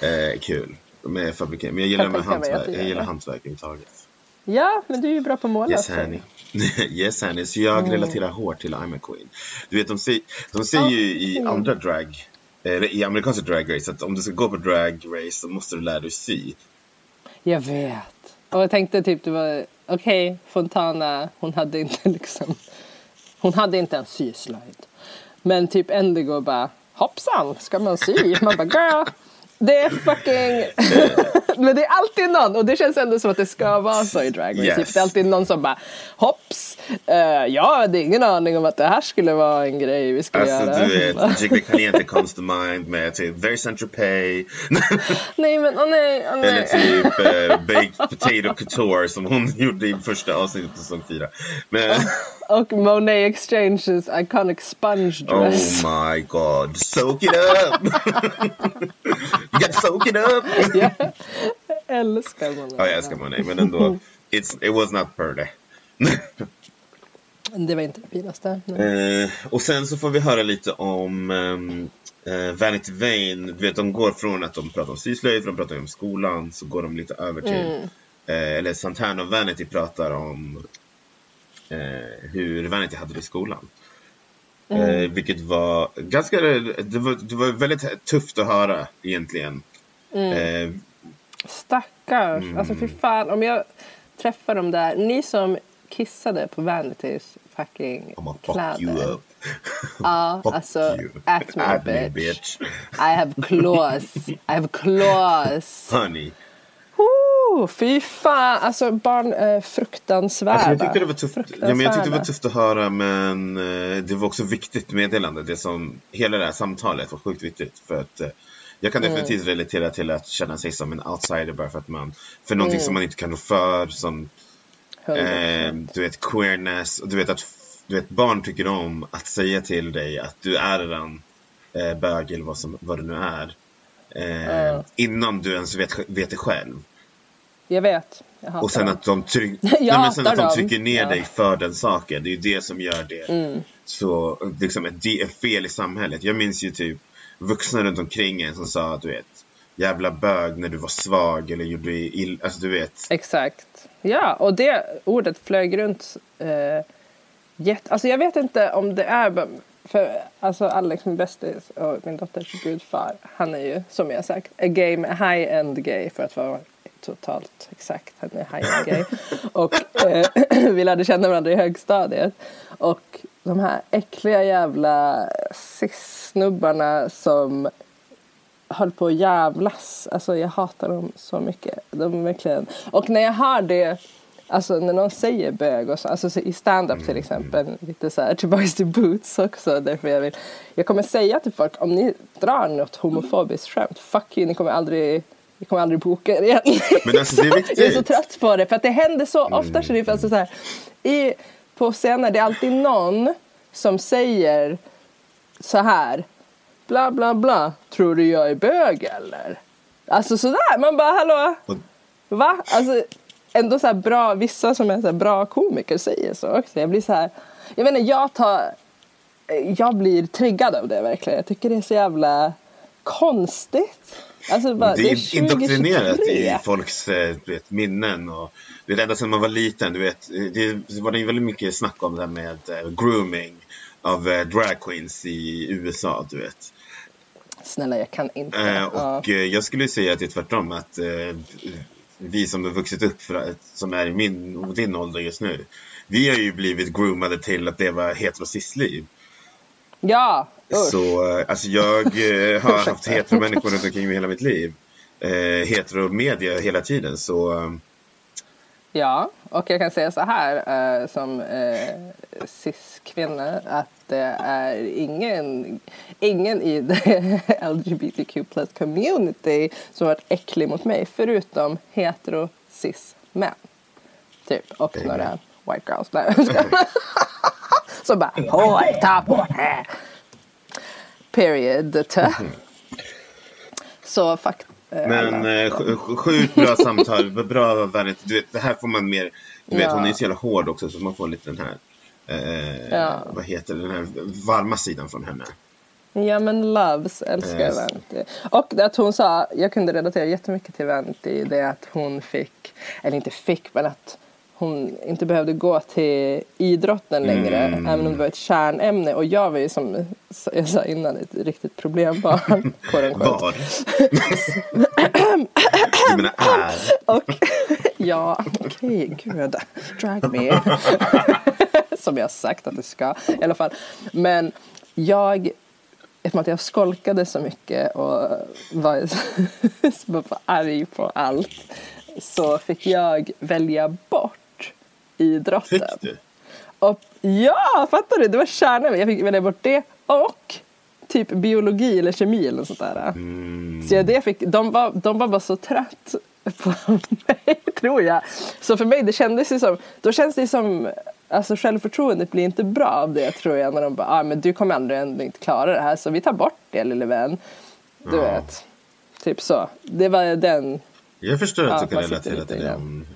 är eh, kul. Med fabrikering. Men jag gillar, med hantverk, jag gillar hantverk överhuvudtaget. Ja, men du är ju bra på att måla. Yes honey. [LAUGHS] yes honey. Så jag relaterar hårt till I'm a queen. Du vet de säger, de säger ju i Mm. andra drag, eller i amerikanska drag race att om du ska gå på drag race så måste du lära dig sy. Jag vet. Och jag tänkte typ, det var okej, Fontana, hon hade inte [LAUGHS] liksom, hon hade inte en syslöjd. Men typ Endigo bara, hoppsan, ska man sy? Man bara, girl, det är fucking... [LAUGHS] Men det är alltid någon, och det känns ändå som att det ska vara så i Drag Race. Yes. Typ, Det är alltid någon som bara, hopps, uh, jag hade ingen aning om att det här skulle vara en grej vi skulle Alltså göra. du vet, Jiggly Caliente comes to mind med typ Very Central Pay. [LAUGHS] nej men åh nej, åh nej. Eller typ eh, Baked Potato Couture som hon [LAUGHS] gjorde i första avsnittet av säsong 4. Men [LAUGHS] Och Monet Exchanges iconic sponge dress. oh my god, soak it up! you got soak it up! Jag älskar Monet. Ja, jag älskar Monet, men ändå. It's, it was not Det var inte det finaste. Eh, och sen så får vi höra lite om ehm, eh, Vanity Vane. Du vet, de går från att de pratar om syslöjd, för de pratar om skolan, så går de lite över till, eh, eller Santana och Vanity pratar om eh, hur Vanity hade det i skolan. Eh, vilket var ganska, det var, det var väldigt tufft att höra egentligen. Eh, Stackars. Mm. Alltså fy fan. Om jag träffar dem där. Ni som kissade på Vanitys fucking I'm gonna fuck you kläder. up. Ja, [LAUGHS] Fuck alltså you. at me At bitch. bitch. I have claws. I have claws. Honey. Woo, fy fan, alltså barn är fruktansvärda. Alltså jag tyckte det var tufft. Ja, men jag tyckte det var tufft att höra men eh, det var också viktigt meddelande. Det som, hela det här samtalet var sjukt viktigt. För att eh, jag kan Mm. definitivt relatera till att känna sig som en outsider bara för att man, för någonting Mm. som man inte kan rå för som 100%. Eh, du vet queerness och du vet att du vet, barn tycker om att säga till dig att du är en eh, bög eller vad, som, vad det nu är. Eh, Innan du ens vet, vet det själv. Jag vet. Jag Och sen dem. att de, tryck... [LAUGHS] Nej, men sen att de trycker ner Ja. Mm. dig för den saken. Det är ju det som gör det så liksom det är fel i samhället. Jag minns ju typ vuxna runt omkring en som sa du vet jävla bög när du var svag eller gjorde illa. Alltså du vet. Exakt. Ja, och det ordet flög runt. Eh, jätte, alltså jag vet inte om det är... För alltså Alex, min bästis och min dotters gudfar, han är ju som jag sagt a gay, high-end gay för att vara totalt exakt. Han är high-end gay. [LAUGHS] och eh, [CLEARS THROAT] vi lärde känna varandra i högstadiet. Och de här äckliga jävla cis-snubbarna som höll på att jävlas. Alltså jag hatar dem så mycket. De är verkligen... Och när jag hör det, alltså när någon säger bög och så, alltså så i stand-up till exempel, lite så här tillbaks till boots också, därför jag vill, jag kommer säga till folk, om ni drar något homofobiskt skämt, fuck you, ni kommer aldrig vi kommer aldrig boka er igen. Men alltså, det är [LAUGHS] viktigt. Jag är så trött på det. För att det händer så ofta. Sheriff, alltså så här, i, på scener, det är alltid någon som säger så här. Bla bla bla. Tror du jag är bög eller? Alltså sådär. Man bara hallå. Va? Alltså ändå så bra. Vissa som är så bra komiker säger så också. Jag blir så här. Jag vet inte, jag tar. Jag blir triggad av det verkligen. Jag tycker det är så jävla konstigt. Alltså bara, det det är är indoktrinerat 2023. i folks eh, vet, minnen. Och, det är ända sedan man var liten. Du vet, det, var det väldigt mycket snack om det här med eh, grooming av eh, drag queens i USA. Du vet. Snälla jag kan inte. Eh, Ja. och eh, jag skulle säga att det är tvärtom. Att eh, vi som har vuxit upp, för, som är i min och din ålder just nu. Vi har ju blivit groomade till att leva heterosisliv. Ja, usch. Så eh, alltså jag eh, har [LAUGHS] haft heteromänniskor runt omkring mig hela mitt liv. Eh, heteromedia hela tiden. Så Ja, och jag kan säga så här eh, som eh, cis-kvinna att det är ingen, ingen i LGBTQ plus community som varit äcklig mot mig förutom hetero cis-män. Typ, och Amen. några white girls. Nej. [LAUGHS] Som bara, håll, ta på. Period. Så fuck. Eh, Men eh, sj- sj- sjukt bra samtal, bra vänligt. Du vet, det här får man mer, du vet Ja. hon är så jävla hård också så man får lite den här, eh, Ja. vad heter den här varma sidan från henne. Ja men Loves älskar Yes. Vanity. Och att hon sa, jag kunde relatera jättemycket till Vanity, det att hon fick, eller inte fick men att hon inte behövde gå till idrotten längre Mm. även om det var ett kärnämne och jag var ju som jag sa innan ett riktigt problembarn. quote unquote. Var? du menar är? [LAUGHS] Och ja, okej, gud. Drag me. [LAUGHS] Som jag sagt att det ska i alla fall. Men jag, eftersom att jag skolkade så mycket och var [LAUGHS] så arg på allt så fick jag välja bort idrotten. Fick du? Och, ja, fattar du? Det var kärnan. Jag fick välja bort det och typ biologi eller kemi eller något sånt där. Mm. Så jag det fick, de, var, de var bara så trött på mig, [LAUGHS] tror jag. Så för mig, det kändes ju som, då känns det som, alltså självförtroendet blir inte bra av det tror jag. När de bara, ah, men du kommer ändå inte klara det här så vi tar bort det lille vän. Du Ja. vet. Typ så. Det var den, Jag förstår att Ja, du kan relatera till, den,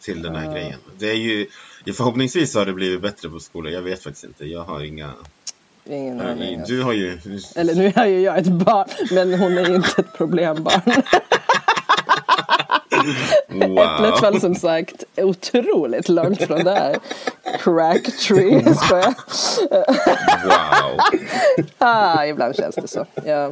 till- den här grejen. Det är ju, förhoppningsvis har det blivit bättre på skolan. Jag vet faktiskt inte. Jag har inga... ingen aning. Du har ju... Eller nu är ju jag ett barn, men hon är inte ett problembarn. [LAUGHS] Äpplet Wow. föll som sagt otroligt långt från det här. Crack tree, [LAUGHS] skojar. Wow. Ah, ibland känns det så. Ja.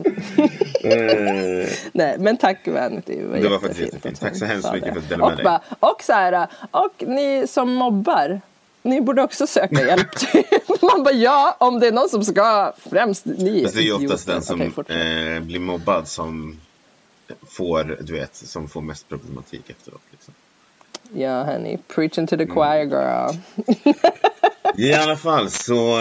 Eh, Nej, men tack Vanity. Det var faktiskt jättefint jättefint. att Tack så hemskt mycket det. för att du delade och med dig. bara, Och så här, och ni som mobbar, ni borde också söka hjälp. [LAUGHS] Man bara ja, om det är någon som ska främst ni. Det är ju oftast den som fortsätt. eh, blir mobbad som får, du vet, som får mest problematik efteråt. Liksom. Ja, honey. Preaching to the Mm. choir girl. I alla fall så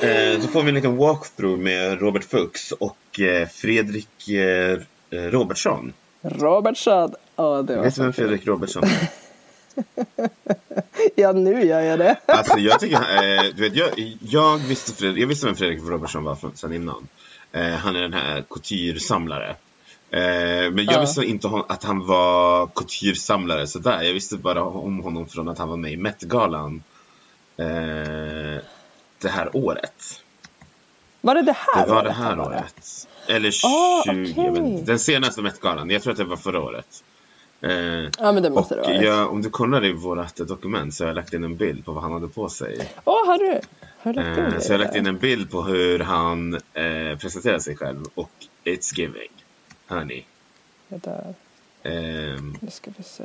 eh, då får vi en liten walkthrough med Robert Fuchs och eh, Fredrik eh, Robertsson. Robertson. Åh, det var Vet du så vem. Fredrik Robertsson är? [LAUGHS] Ja, nu gör jag det. Alltså jag tycker, eh, du vet, jag, jag, visste Fredrik, jag visste vem Fredrik Robertsson var från, sen innan. Eh, han är den här couture-samlare. Eh, men jag Ja. visste inte att han var couture-samlare sådär. Jag visste bara om honom från att han var med i Met-galan eh, det här året. Var det det här Det var året det här det? året. Eller 20, Ah, jag vet okej. inte. den senaste Met-galan. Jag tror att det var förra året. Eh, Ja, men det måste det vara. jag, om du kollar i vårt dokument så har jag lagt in en bild på vad han hade på sig. Åh, har du? Har du lagt in Eh, det? så jag har lagt in en bild på hur han eh, presenterar sig själv och it's giving. Honey. Vänta, Ehm, nu ska vi se.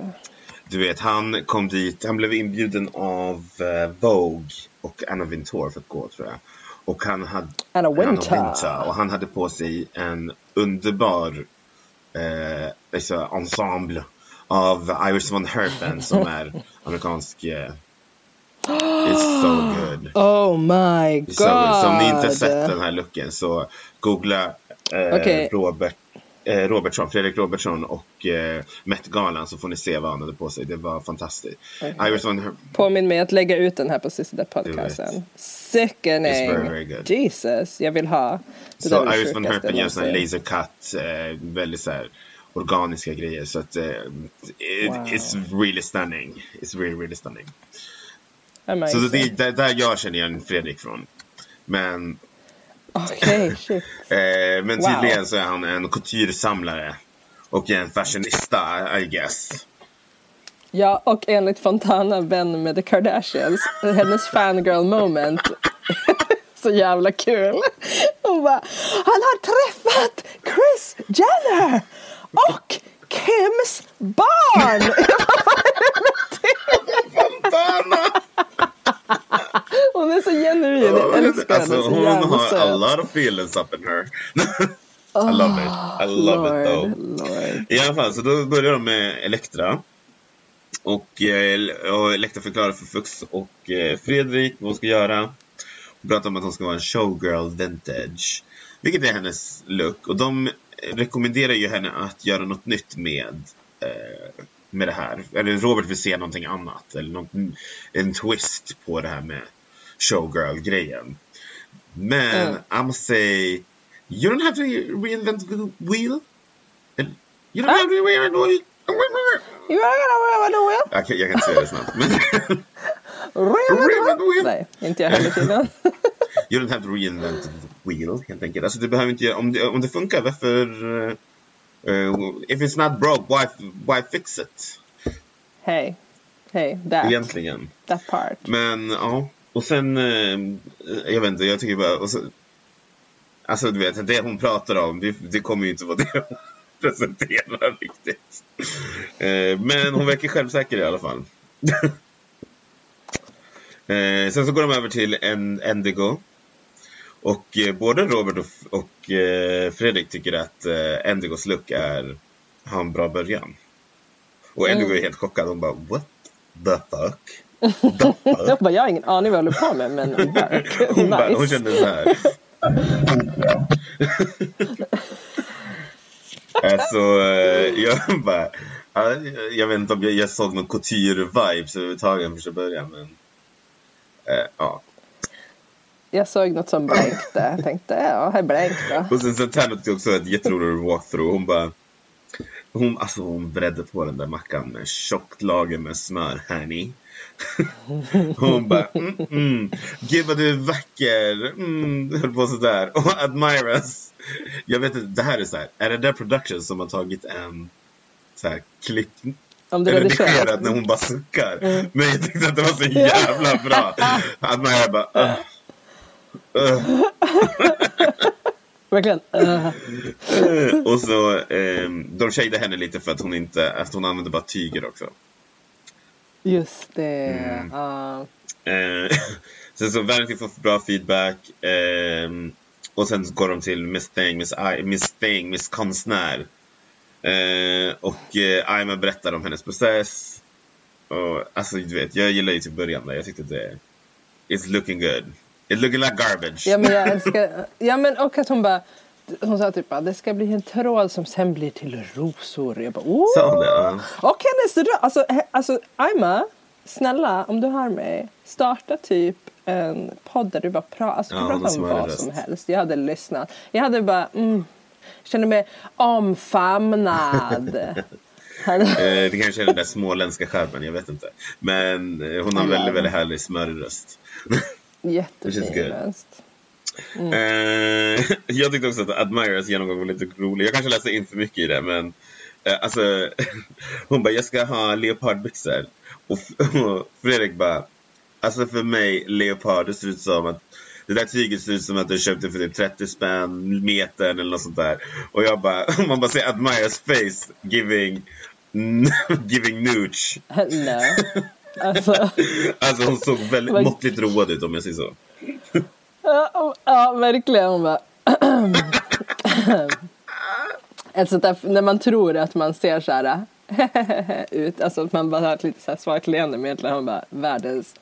du vet, han kom dit, han blev inbjuden av eh, Vogue och Anna Wintour för att gå tror jag. Och han hade Anna Anna Wintour. Wintour, och han hade på sig en underbar eh, alltså, ensemble av Iris von Herpen som [LAUGHS] är amerikansk eh, It's so good. Oh my god. Så, så om ni inte sett den här looken så googla eh, Okej. Robert, eh, Robertsson, Fredrik Robertsson och eh, Met-galan så får ni se vad han hade på sig. Det var fantastiskt. Von Her- Påminn mig att lägga ut den här på Sista podcasten. Sickening. Very, very. Jesus, jag vill ha. Det Så Iris von Herpen gör såna här laser cut, eh, väldigt så här organiska grejer. Så att eh, it, Wow. it's really stunning. It's really, really stunning. Så Amazing. det är där, där jag känner igen Fredrik från. Men, Okej, [LAUGHS] shit. eh, men Wow. tydligen så är han en couture-samlare. Och en fashionista, I guess. Ja, och enligt Fontana, vän med The Kardashians, hennes fangirl moment. [LAUGHS] Så jävla kul. Hon bara, han har träffat Chris Jenner och Kims barn. [LAUGHS] Hon är så genuin, jag älskar henne. Alltså Så hon jävla har a lot of feelings up in her. [LAUGHS] I love it. I love it though. Lord, Lord. I alla fall, så då börjar de med Elektra. Och, eh, och Elektra förklarar för Fux och eh, Fredrik vad hon ska göra. Hon pratar om att hon ska vara en showgirl vintage. Vilket är hennes look. Och de rekommenderar ju henne att göra något nytt med, eh, med det här. Eller Robert vill se någonting annat. Eller något, en twist på det här med showgirl-grejen. Men Mm. I must say, you don't have to reinvent the wheel. You don't have to reinvent the wheel. You are gonna wear the wheel. Jag kan, jag kan inte säga det snabbt. Men Reinvent the wheel. Nej, inte jag heller tydligen. [LAUGHS] you don't have to reinvent the wheel helt enkelt. Alltså du behöver inte göra, om det, om det funkar varför uh, uh, if it's not broke why, why fix it? Hej. Hej, that, Egentligen. that part. Men ja, och sen, eh, jag vet inte, jag tycker bara, och så, alltså du vet, det hon pratar om, det, det kommer ju inte vara det hon [LAUGHS] presenterar riktigt. Eh, men hon verkar självsäker i alla fall. [LAUGHS] eh, sen så går de över till en Endigo. Och både Robert och, och Fredrik tycker att Endigos look är, har en bra början. Och Endigo är helt chockad, hon bara what the fuck? Jag bara, jag har ingen aning vad jag håller på med men work. Hon, bara, hon nice. kände så här. alltså, eh, jag bara... ja, Jag vet inte om jag, jag såg någon couture-vibes överhuvudtaget första början, men... eh, ja. Jag såg något som blänkte. Jag tänkte, ja, här blänk då. Och sen så Tanner tyckte också ett jätteroligt walkthrough. Hon bara... Hon, alltså hon bredde på den där mackan med tjockt lager med smör, honey. [LAUGHS] Hon bara, mm, mm, gud vad du är vacker, mm, höll på sådär. [LAUGHS] Och admiras. Jag vet inte, det här är så här, är det där production som har tagit en så här klipp Om du redigerat när hon bara suckar. Men jag tyckte att det var så jävla bra. Admira bara, uh, uh. [LAUGHS] Verkligen. Uh, Och så, ehm, de shadear henne lite för att hon inte, att hon använder bara tyger också. Just det. Mm. ja. Eh, [LAUGHS] sen så Vanity får bra feedback. ehm, och sen så går de till Miss Thing, Miss, I, Miss Thing, Miss Konstnär. Eh, och eh, Aima berättar om hennes process. Och, alltså du vet, jag gillar ju till början där. Jag tyckte det It's looking good. It's looking like garbage. ja men jag älskar, ja men och att hon bara hon sa typ att det ska bli en tråd som sen blir till rosor. Jag bara, oh! Sa det? Och hennes röst, alltså, alltså Aima, snälla om du hör mig, starta typ en podd där du bara pra, alltså, Ja, pratar om vad röst. som helst. Jag hade lyssnat. Jag hade bara, mm, kände mig omfamnad. [LAUGHS] Eh, det kanske är den där småländska skärmen, jag vet inte. Men eh, hon har Ja. väldigt, väldigt härlig smörig [LAUGHS] röst. Jättefin good. Röst. Eh, [LAUGHS] jag tyckte också att Admirers genomgång var lite rolig. Jag kanske läste in för mycket i det, men eh, alltså, [LAUGHS] hon bara, jag ska ha leopardbyxor. Och, [LAUGHS] och Fredrik bara, alltså för mig, leopard, det ser ut som att det där tyget ser ut som att du köpte för typ 30 spänn metern eller något sånt där. Och jag bara, man bara ser Admirers face giving, giving nooch. Alltså, Alltså hon såg väldigt måttligt road ut om jag säger så. Ja, ja, verkligen. Hon bara, ett sånt där, när man tror att man ser så här [LAUGHS] ut, alltså att man bara har ett lite så här svagt leende men egentligen har man bara världens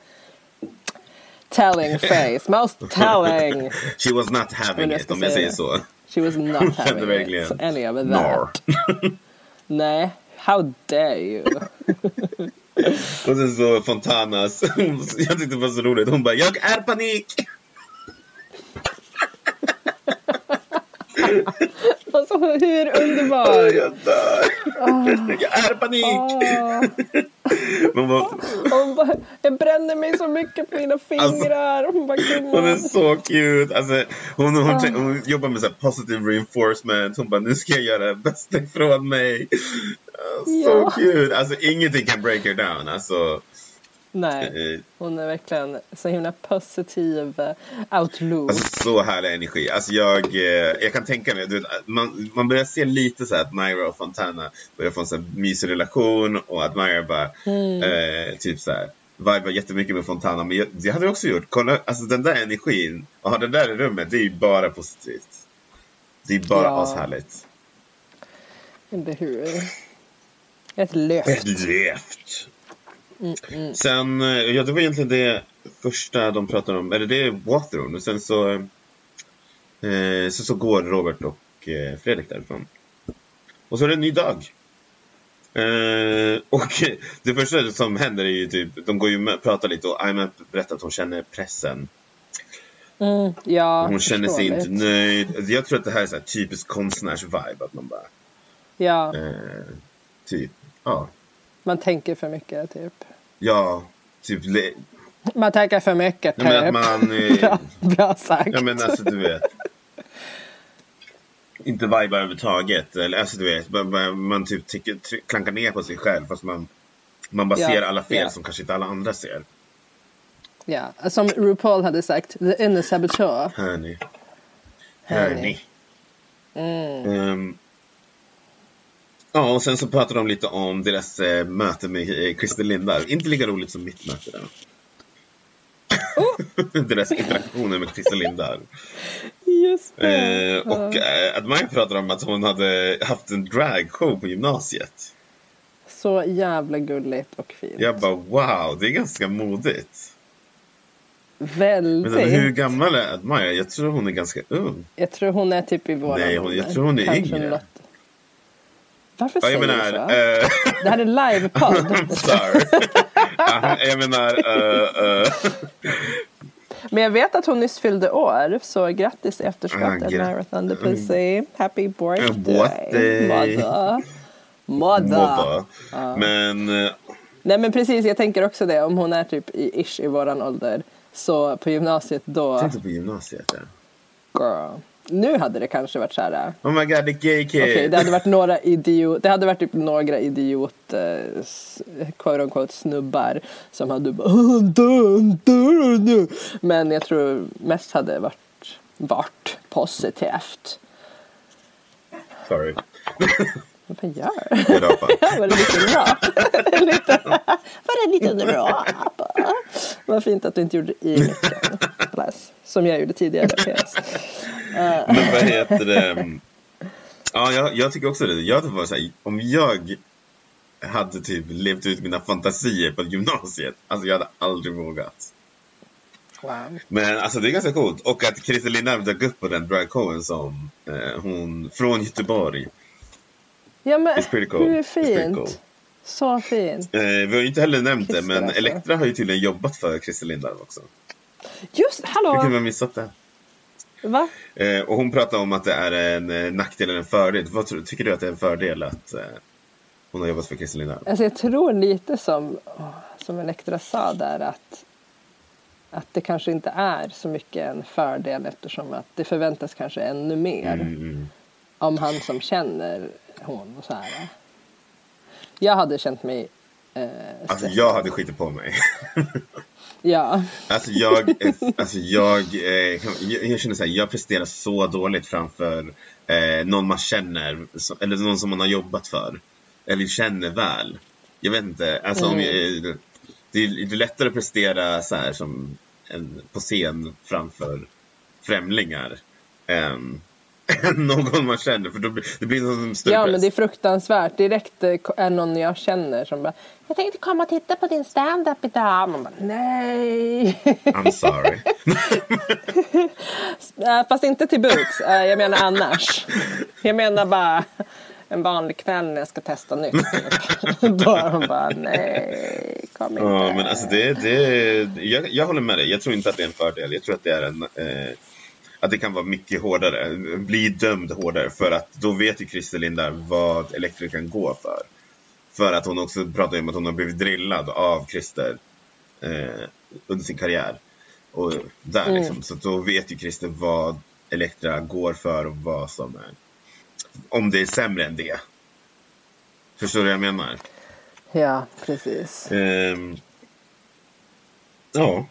telling face, most telling. [LAUGHS] She was not having it om jag säger så. She was not [LAUGHS] having verkligen, it, any of that. Nej, how dare you? Och sen så Fontanas, jag tyckte det var så roligt. Hon bara, jag är panik! Alltså hur underbar! Jag dör! Jag är panik! Åh. Men hon, Hon bara, jag bränner mig så mycket på mina fingrar. Hon bara, hon är så cute! Alltså, hon, hon, hon, jobbar med så positive reinforcement. Hon bara, nu ska jag göra det bästa ifrån mig. Så Ja. cute! Alltså ingenting kan break her down. Alltså, Nej, eh, hon är verkligen så himla positiv eh, outlook. Alltså så härlig energi. Alltså jag, eh, jag kan tänka mig, vet, man, man börjar se lite så här att Myra och Fontana börjar få en så här mysig relation och att Myra bara eh, typ så här vibar jättemycket med Fontana. Men jag, det hade jag också gjort. Kolla, alltså den där energin och ha den där i rummet, det är ju bara positivt. Det är bara Ja. ashärligt. Eller hur? Ett lyft. Ett lyft! Sen, eh, ja det var egentligen det första de pratade om, eller det är walkthrough. Och sen så, eh, så, så går Robert och eh, Fredrik därifrån. Och så är det en ny dag. Eh, och [LAUGHS] det första som händer är ju typ, de går ju med, pratar lite och Aima berättar att hon känner pressen. Mm, ja, Hon känner sig inte nöjd. Jag tror att det här är så här typiskt konstnärs-vibe. Att man bara, Ja, eh, typ, ja. Man tänker för mycket typ. Ja, typ, Man tänker för mycket Ja, men att typ. man, eh, [LAUGHS] bra, bra sagt. Ja men alltså du vet. Inte vibar överhuvudtaget. Eller alltså du vet, man, man, typ tycker, klankar ner på sig själv fast man, man bara Ja, ser alla fel ja. som kanske inte alla andra ser. Ja, som RuPaul hade sagt, the inner saboteur. Hörni. Hörni. Mm. Ehm, ja, och sen så pratar de lite om deras eh, möte med eh, Christer Lindar. Inte lika roligt som mitt möte där. Oh! [LAUGHS] deras interaktioner med Christer Lindar. Just det. Eh, och eh, Admire pratar om att hon hade haft en dragshow på gymnasiet. Så jävla gulligt och fint. Jag bara wow, det är ganska modigt. Väldigt. Men hur gammal är Admire? Jag tror hon är ganska ung. Jag tror hon är typ i våran Nej, hon- jag tror hon är yngre. Varför Ja, jag säger menar... du så? eh, [LAUGHS] Det här är livepodd. Sorry. Ja, jag menar... eh, eh, Men jag vet att hon nyss fyllde år, så grattis i efterskott Ah, Admira gra- Thunder Pussy. Happy birthday. birthday. Mother. Mother. Mobba. Men... Nej men precis, jag tänker också det. Om hon är typ i ish i våran ålder. Så på gymnasiet då, tänkte på gymnasiet. Ja. girl. Nu hade det kanske varit så här. Oh my god, the gay kid. Okej, det hade varit några idiot, det hade varit typ några idiot, eh, quote unquote snubbar som hade bara. Men jag tror mest hade varit, varit positivt. Sorry. [LAUGHS] Vad gör Jag [LAUGHS] rapar. Ja, var det lite rap? [LAUGHS] lite, var det lite rap? Vad fint att du inte gjorde i micken. Som jag gjorde tidigare. Men vad heter det? Ja, jag, jag tycker också det. Jag tycker bara så här, om jag hade typ levt ut mina fantasier på gymnasiet, alltså jag hade aldrig vågat. Wow. Men alltså det är ganska coolt. Och att Christer Lindarm dök upp på den drag showen som eh, hon från Göteborg. Ja men cool. hur fint. cool. Så fint. Eh, vi har ju inte heller nämnt det, Christer men alltså. Elektra har ju tydligen jobbat för Christer Lindarm också. Just, Hur kunde hallå! man missat det? Va? Eh, och hon pratar om att det är en eh, nackdel eller en fördel. Vad tror, tycker du att det är en fördel att eh, hon har jobbat för Christer Lindarm? Alltså jag tror lite som, som Elektra sa där att, att det kanske inte är så mycket en fördel eftersom att det förväntas kanske ännu mer Mm, om han som känner hon och så här. Jag hade känt mig eh, Alltså jag hade skitit på mig. [LAUGHS] Ja, Alltså jag, eh, alltså jag, eh, jag, jag känner såhär, jag presterar så dåligt framför eh, någon man känner, så- eller någon som man har jobbat för. Eller känner väl. Jag vet inte, alltså om jag, eh, det, är, det är lättare att prestera så här som en, på scen framför främlingar än än någon man känner, för då blir det blir en större ja press. men det är fruktansvärt. Direkt eh, är någon jag känner som bara Jag tänkte komma och titta på din stand-up idag. Man bara nej. I'm sorry. [LAUGHS] Eh, Fast inte till Boots. Eh, Jag menar annars. Jag menar bara en vanlig kväll när jag ska testa nytt. [LAUGHS] Då är hon bara nej, kom inte. Ja, men alltså det, det jag, jag håller med dig. Jag tror inte att det är en fördel. Jag tror att det är en eh, att det kan vara mycket hårdare, bli dömd hårdare för att då vet ju Christer Lindar vad Elektra kan gå för. För att hon också pratar om att hon har blivit drillad av Christer eh, under sin karriär. Och där liksom, så då vet ju Christer vad Elektra går för och vad som är, om det är sämre än det. Förstår du vad jag menar? Ja, precis. Ehm, ja.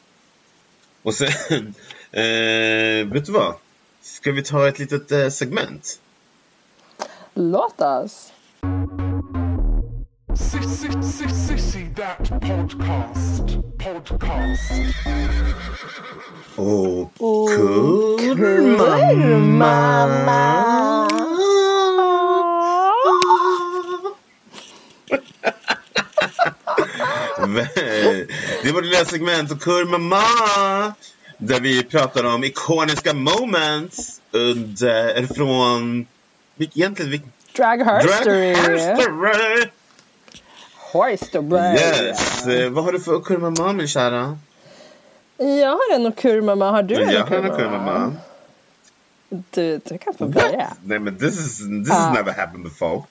Och sen, eh, vet du vad? Ska vi ta ett litet eh, segment? Låt oss. Podcast. Podcast. Och [LAUGHS] Det var det lilla segment och Kurmama där vi pratar om ikoniska moments under, från, vilk, egentligen vilken Drag herstory. Drag Herstory. Yes! Eh, vad har du för Kurmama min kära? Jag har en okurmamma. Har du en Jag har en? Kurmama. Du, du kan få börja. Nej men this is, this Ah. has never happened before.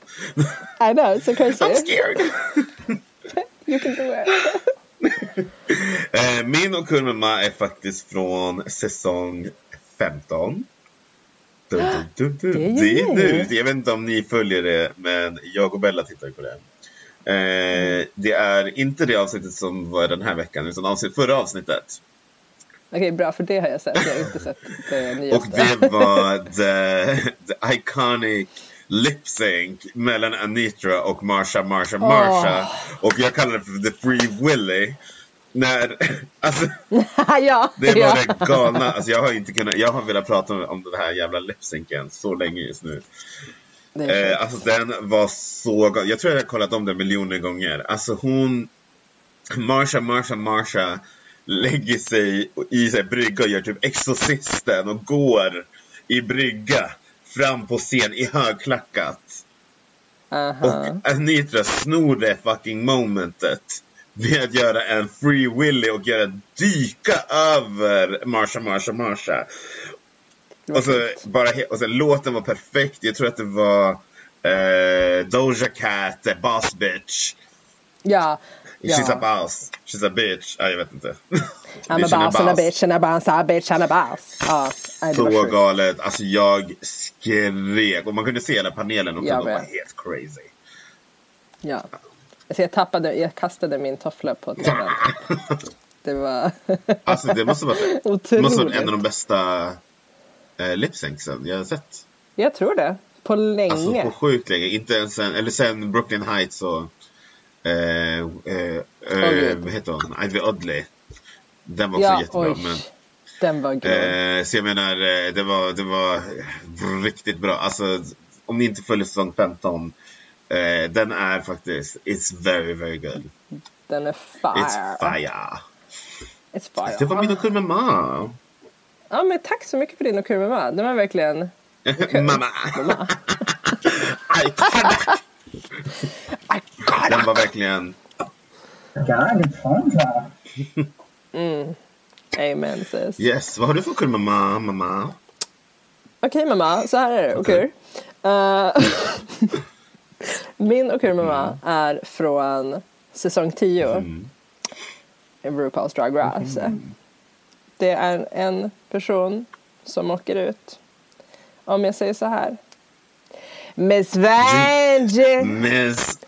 I know, it's so [LAUGHS] crazy. I'm scared! [LAUGHS] You can do it. [LAUGHS] [LAUGHS] Eh, Min och Kurmama är faktiskt från säsong 15. Du, du, du. Det är nu. Jag vet inte om ni följer det, men jag och Bella tittar på det. Eh, det är inte det avsnittet som var den här veckan, utan avsnitt, förra avsnittet. Okej, bra, för det har jag sett. Jag har inte sett det Och nyaste. det var [LAUGHS] the, the iconic lip sync mellan Anitra och Marsha, Marsha, Marsha. Och jag kallar det för the Free Willy. När, [LAUGHS] alltså, [LAUGHS] ja, det var ja. det galna. Alltså, jag har inte kunnat, jag har velat prata om, om den här jävla lip-synken så länge just nu. Eh, alltså den var så galen. Jag tror jag har kollat om den miljoner gånger. Alltså hon, Marsha, Marsha, Marsha lägger sig i sig brygga och gör typ Exorcisten och går i brygga fram på scen i högklackat. Aha. Och Anitra snor det fucking momentet med att göra en Free Willy och göra dyka över Marsha, Marsha, Marsha. Och så, bara, och så låten var perfekt. Jag tror att det var eh, Doja Cat, Boss Bitch. Ja. She's a ja. boss. She's a bitch. Ja, jag vet inte. [LAUGHS] I'm a boss and a bitch and a boss and a bitch and a boss. Ja, Så galet. Alltså jag skrek. Och man kunde se hela panelen också. Jag De var helt crazy. Ja. Alltså jag tappade, jag kastade min toffla på [LAUGHS] tvn. Det var [LAUGHS] Alltså det måste vara, det måste vara en av de bästa eh, lipsyncsen jag har sett. Jag tror det. på länge. Alltså på sjukt länge. Inte ens sen, eller sen Brooklyn Heights och eh, eh, eh, vad heter hon? Ivy Oddly. Den var också ja, jättebra. oj. Men, Den var grym. så jag menar, det var, det var riktigt bra. Alltså, om ni inte följer säsong 15. Eh, den är faktiskt, it's very very good. Den är fire. It's fire. It's fire. Det var min och mamma. Ja, men tack så mycket för din och kurmamma. Den var verkligen... [LAUGHS] mamma. [LAUGHS] Iconic. Den var verkligen God, it's phone talk. Amen sis. Yes, vad har du för kul mamma? mamma? Okej mamma, så här är det. Okej. Eh, [LAUGHS] min och kurmamma är från säsong 10 i RuPaul's Drag Race. Det är en person som åker ut. Om jag säger så här. Miss Vanjie! Miss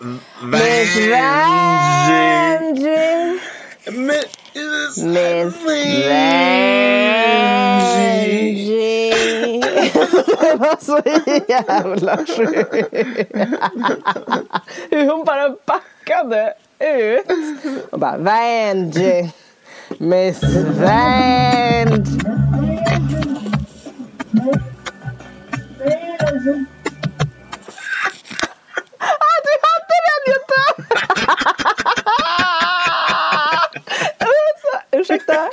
Miss Vanjie. Miss. Vanjie! Det [LAUGHS] var så jävla sjukt. Hur hon bara backade ut. Och bara Vanjie. Miss Vanjie. Ah, du hade den Jutta! Alltså, Ursäkta?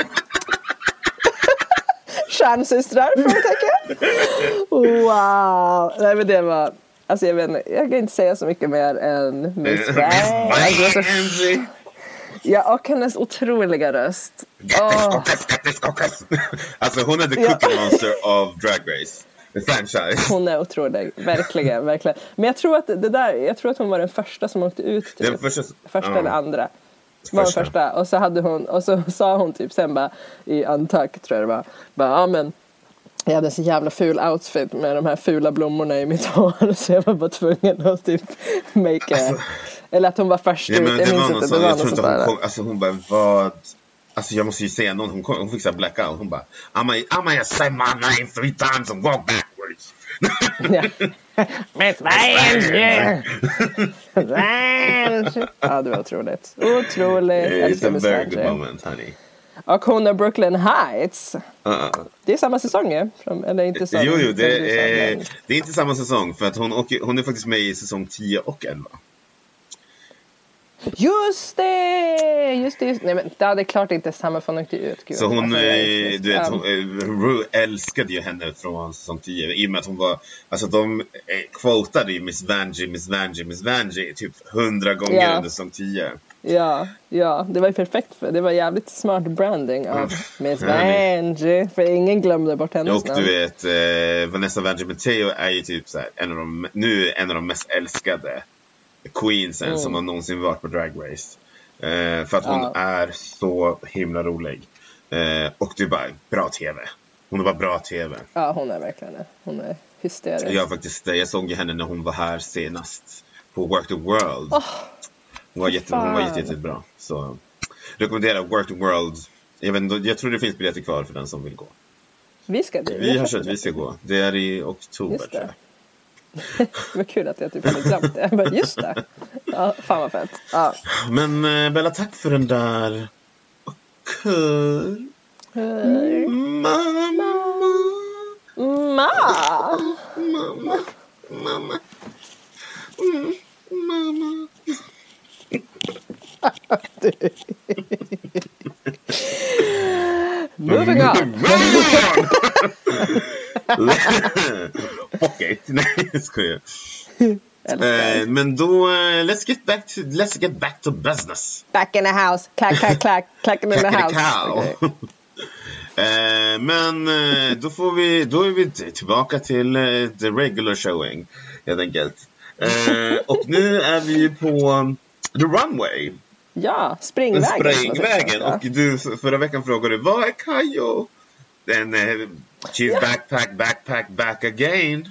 Stjärnsystrar? Frågetecken. Wow! Nej men det var... Alltså jag vet inte, jag kan inte säga så mycket mer än Miss. Alltså, Vanjie. Ja, och hennes otroliga röst. Grattis. Alltså hon är the cookie monster of Drag Race. Franchise. [LAUGHS] Hon är otrolig, verkligen, [LAUGHS] verkligen. Men jag tror att det där, jag tror att hon var den första som åkte ut typ. Den första- första ja. eller andra. Var Första. den första. Och så hade hon, och så sa hon typ sen bara i Untuck tror jag det var. Bara, ja men jag hade en så jävla ful outfit med de här fula blommorna i mitt [LAUGHS] hår så jag var bara tvungen att typ make a, Eller att hon var först ut, jag minns inte. Det var jag något tror sånt inte hon kom, alltså hon bara vad? Alltså jag måste ju säga någon, hon, hon fick såhär blackout, hon bara I'm gonna, I'm gonna say my name three times and walk backwards. [LAUGHS] Miss Vanjie! [LAUGHS] Vanjie! Ja, det var otroligt. Otroligt. It's a very good moment honey. Och hon är Brooklyn Heights. Uh, Det är samma säsong ju. Eller inte samma. jo, jo, det är, det är inte samma säsong för att hon, åker, hon är faktiskt med i säsong 10 och 11. Just det! Just det. Just, nej, men det är klart inte samma ut. Gud. Så hon, Alltså, är eh, du vet, hon, eh, Ru älskade ju henne från säsong 10 i och med att hon var, alltså de eh, quotade ju Miss Vanjie, Miss Vanjie, Miss Vanjie typ hundra gånger Ja. under säsong 10. Ja, ja, det var ju perfekt. För, det var jävligt smart branding av Miss. Vanjie. För ingen glömde bort hennes Och namn. du vet, eh, Vanessa Vanjie Matteo är ju typ så här, en av de, nu en av de mest älskade queensen Mm. som har någonsin varit på Drag Race. Eh, för att hon Ja. är så himla rolig. Eh, och det är bara bra TV. Hon är bara bra TV. Ja, hon är verkligen det. Hon är hysterisk. Jag, faktiskt, jag såg henne när hon var här senast på Work the World. hon var, jätte, hon var jätte, jättebra. Så rekommenderar Work the World. Jag, vet, jag tror det finns biljetter kvar för den som vill gå. Vi ska dit. Vi har kört, vi ska gå. Det är i oktober tror jag. [LAUGHS] Vad kul att jag typ hade glömt det. Bara, just det. Ja, fan vad fett. Ja. Men eh, Bella, tack för den där. Kul. Mamma. Ma! Mamma. Mamma. Mm, mamma. Moving on. [LAUGHS] Fuck it. Nej, jag skojar. Eh, men då, eh, let's get back to, let's get back to business. Back in the house. Clack, clack, clack. Clacking in the house. Okej. [LAUGHS] Eh, men eh, då får vi, då är vi tillbaka till eh, the regular showing helt enkelt. Och nu är vi på um, the runway, Ja, springvägen. säger. Och du, förra veckan frågade du, vad är Kajo? Den, eh, she's backpack, backpack, back again.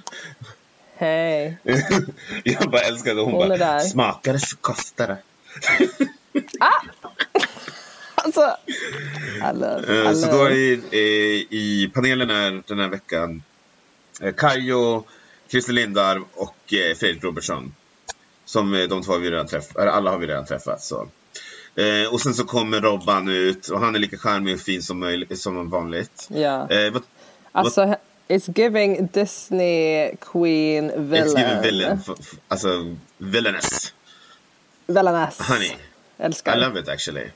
Hej. [LAUGHS] Jag bara älskade hon, Hon är bara, smakar det så kostar det. [LAUGHS] Alltså. I love, Eh, I Så då love. är, eh, i panelen är den här veckan eh, Kajo, Christer Lindarw och Fredrik Robertsson. Som de två har vi redan träffat, alla har vi redan träffat. Så. Eh, och sen så kommer Robban ut och han är lika charmig och fin som, möjligt, som vanligt. Ja. Eh, vad, Alltså, it's giving Disney Queen It's villain. given villain, f- f- alltså villainess. Villainess. Honey, Älskar. I love it actually.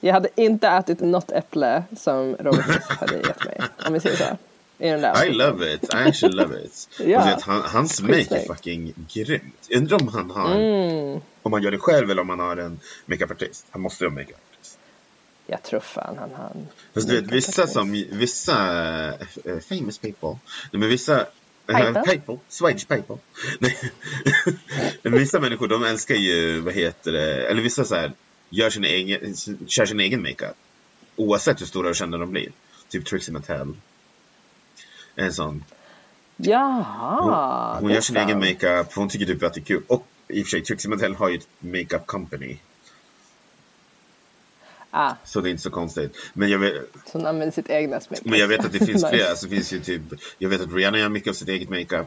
Jag hade inte ätit något äpple som Robert hade gett mig. Om vi säger så. I den där I outfiten. love it, I actually love it. [LAUGHS] Ja. Och vet, han, hans make är fucking grymt. Jag undrar om han har, Mm. om han gör det själv eller om han har en makeupartist. Han måste ju ha makeupartist. Jag tror fan han har en Fast du vet, vissa som, vissa eh, famous people, nej men vissa People? people, Swedish people. Nej. [LAUGHS] Vissa människor de älskar ju, vad heter det, eller vissa så här, gör sin egen, kör sin egen makeup. Oavsett hur stora och kända de blir. Typ Trixie Mattel. En sån. Jaha. Hon, hon gör sin egen makeup, hon tycker typ att det är kul. Och i och för sig, Trixie Mattel har ju ett makeup company. Ah, Så det är inte så konstigt. Men jag vet, så hon använder sitt egna smink. men jag vet att det finns [LAUGHS] flera. Alltså, det finns ju typ, jag vet att Rihanna gör mycket av sitt eget makeup.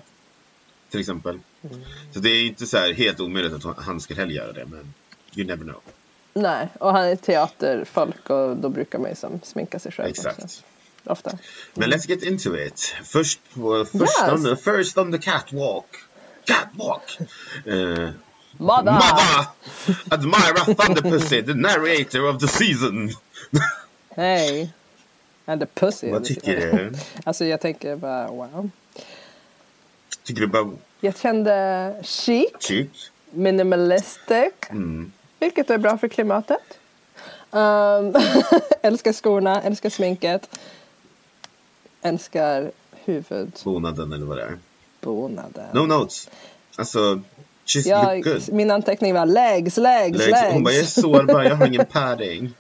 Till exempel. Mm. Så det är inte så här helt omöjligt att han skulle heller göra det. Men you never know. Nej, och han är teaterfolk och då brukar man ju som sminka sig själv Exakt. också. Ofta. Men let's get into it. Först, på, först, Yes. on, the, first on the catwalk. Catwalk! Uh, Mother! Mother! Admira Thunderpussy, the narrator of the season. Hey! And the pussy. Vad tycker du? [LAUGHS] Alltså jag tänker bara wow. Tycker du bara Jag kände chic, chic? minimalistic, Mm. vilket är bra för klimatet. Um, [LAUGHS] älskar skorna, älskar sminket. Älskar huvudbonaden. Bonaden eller vad det är. Bonaden. No notes. Alltså, she's Jag, look good. min anteckning var legs, legs, Legs. legs. Hon bara, jag är sårbar, jag har ingen [LAUGHS] padding.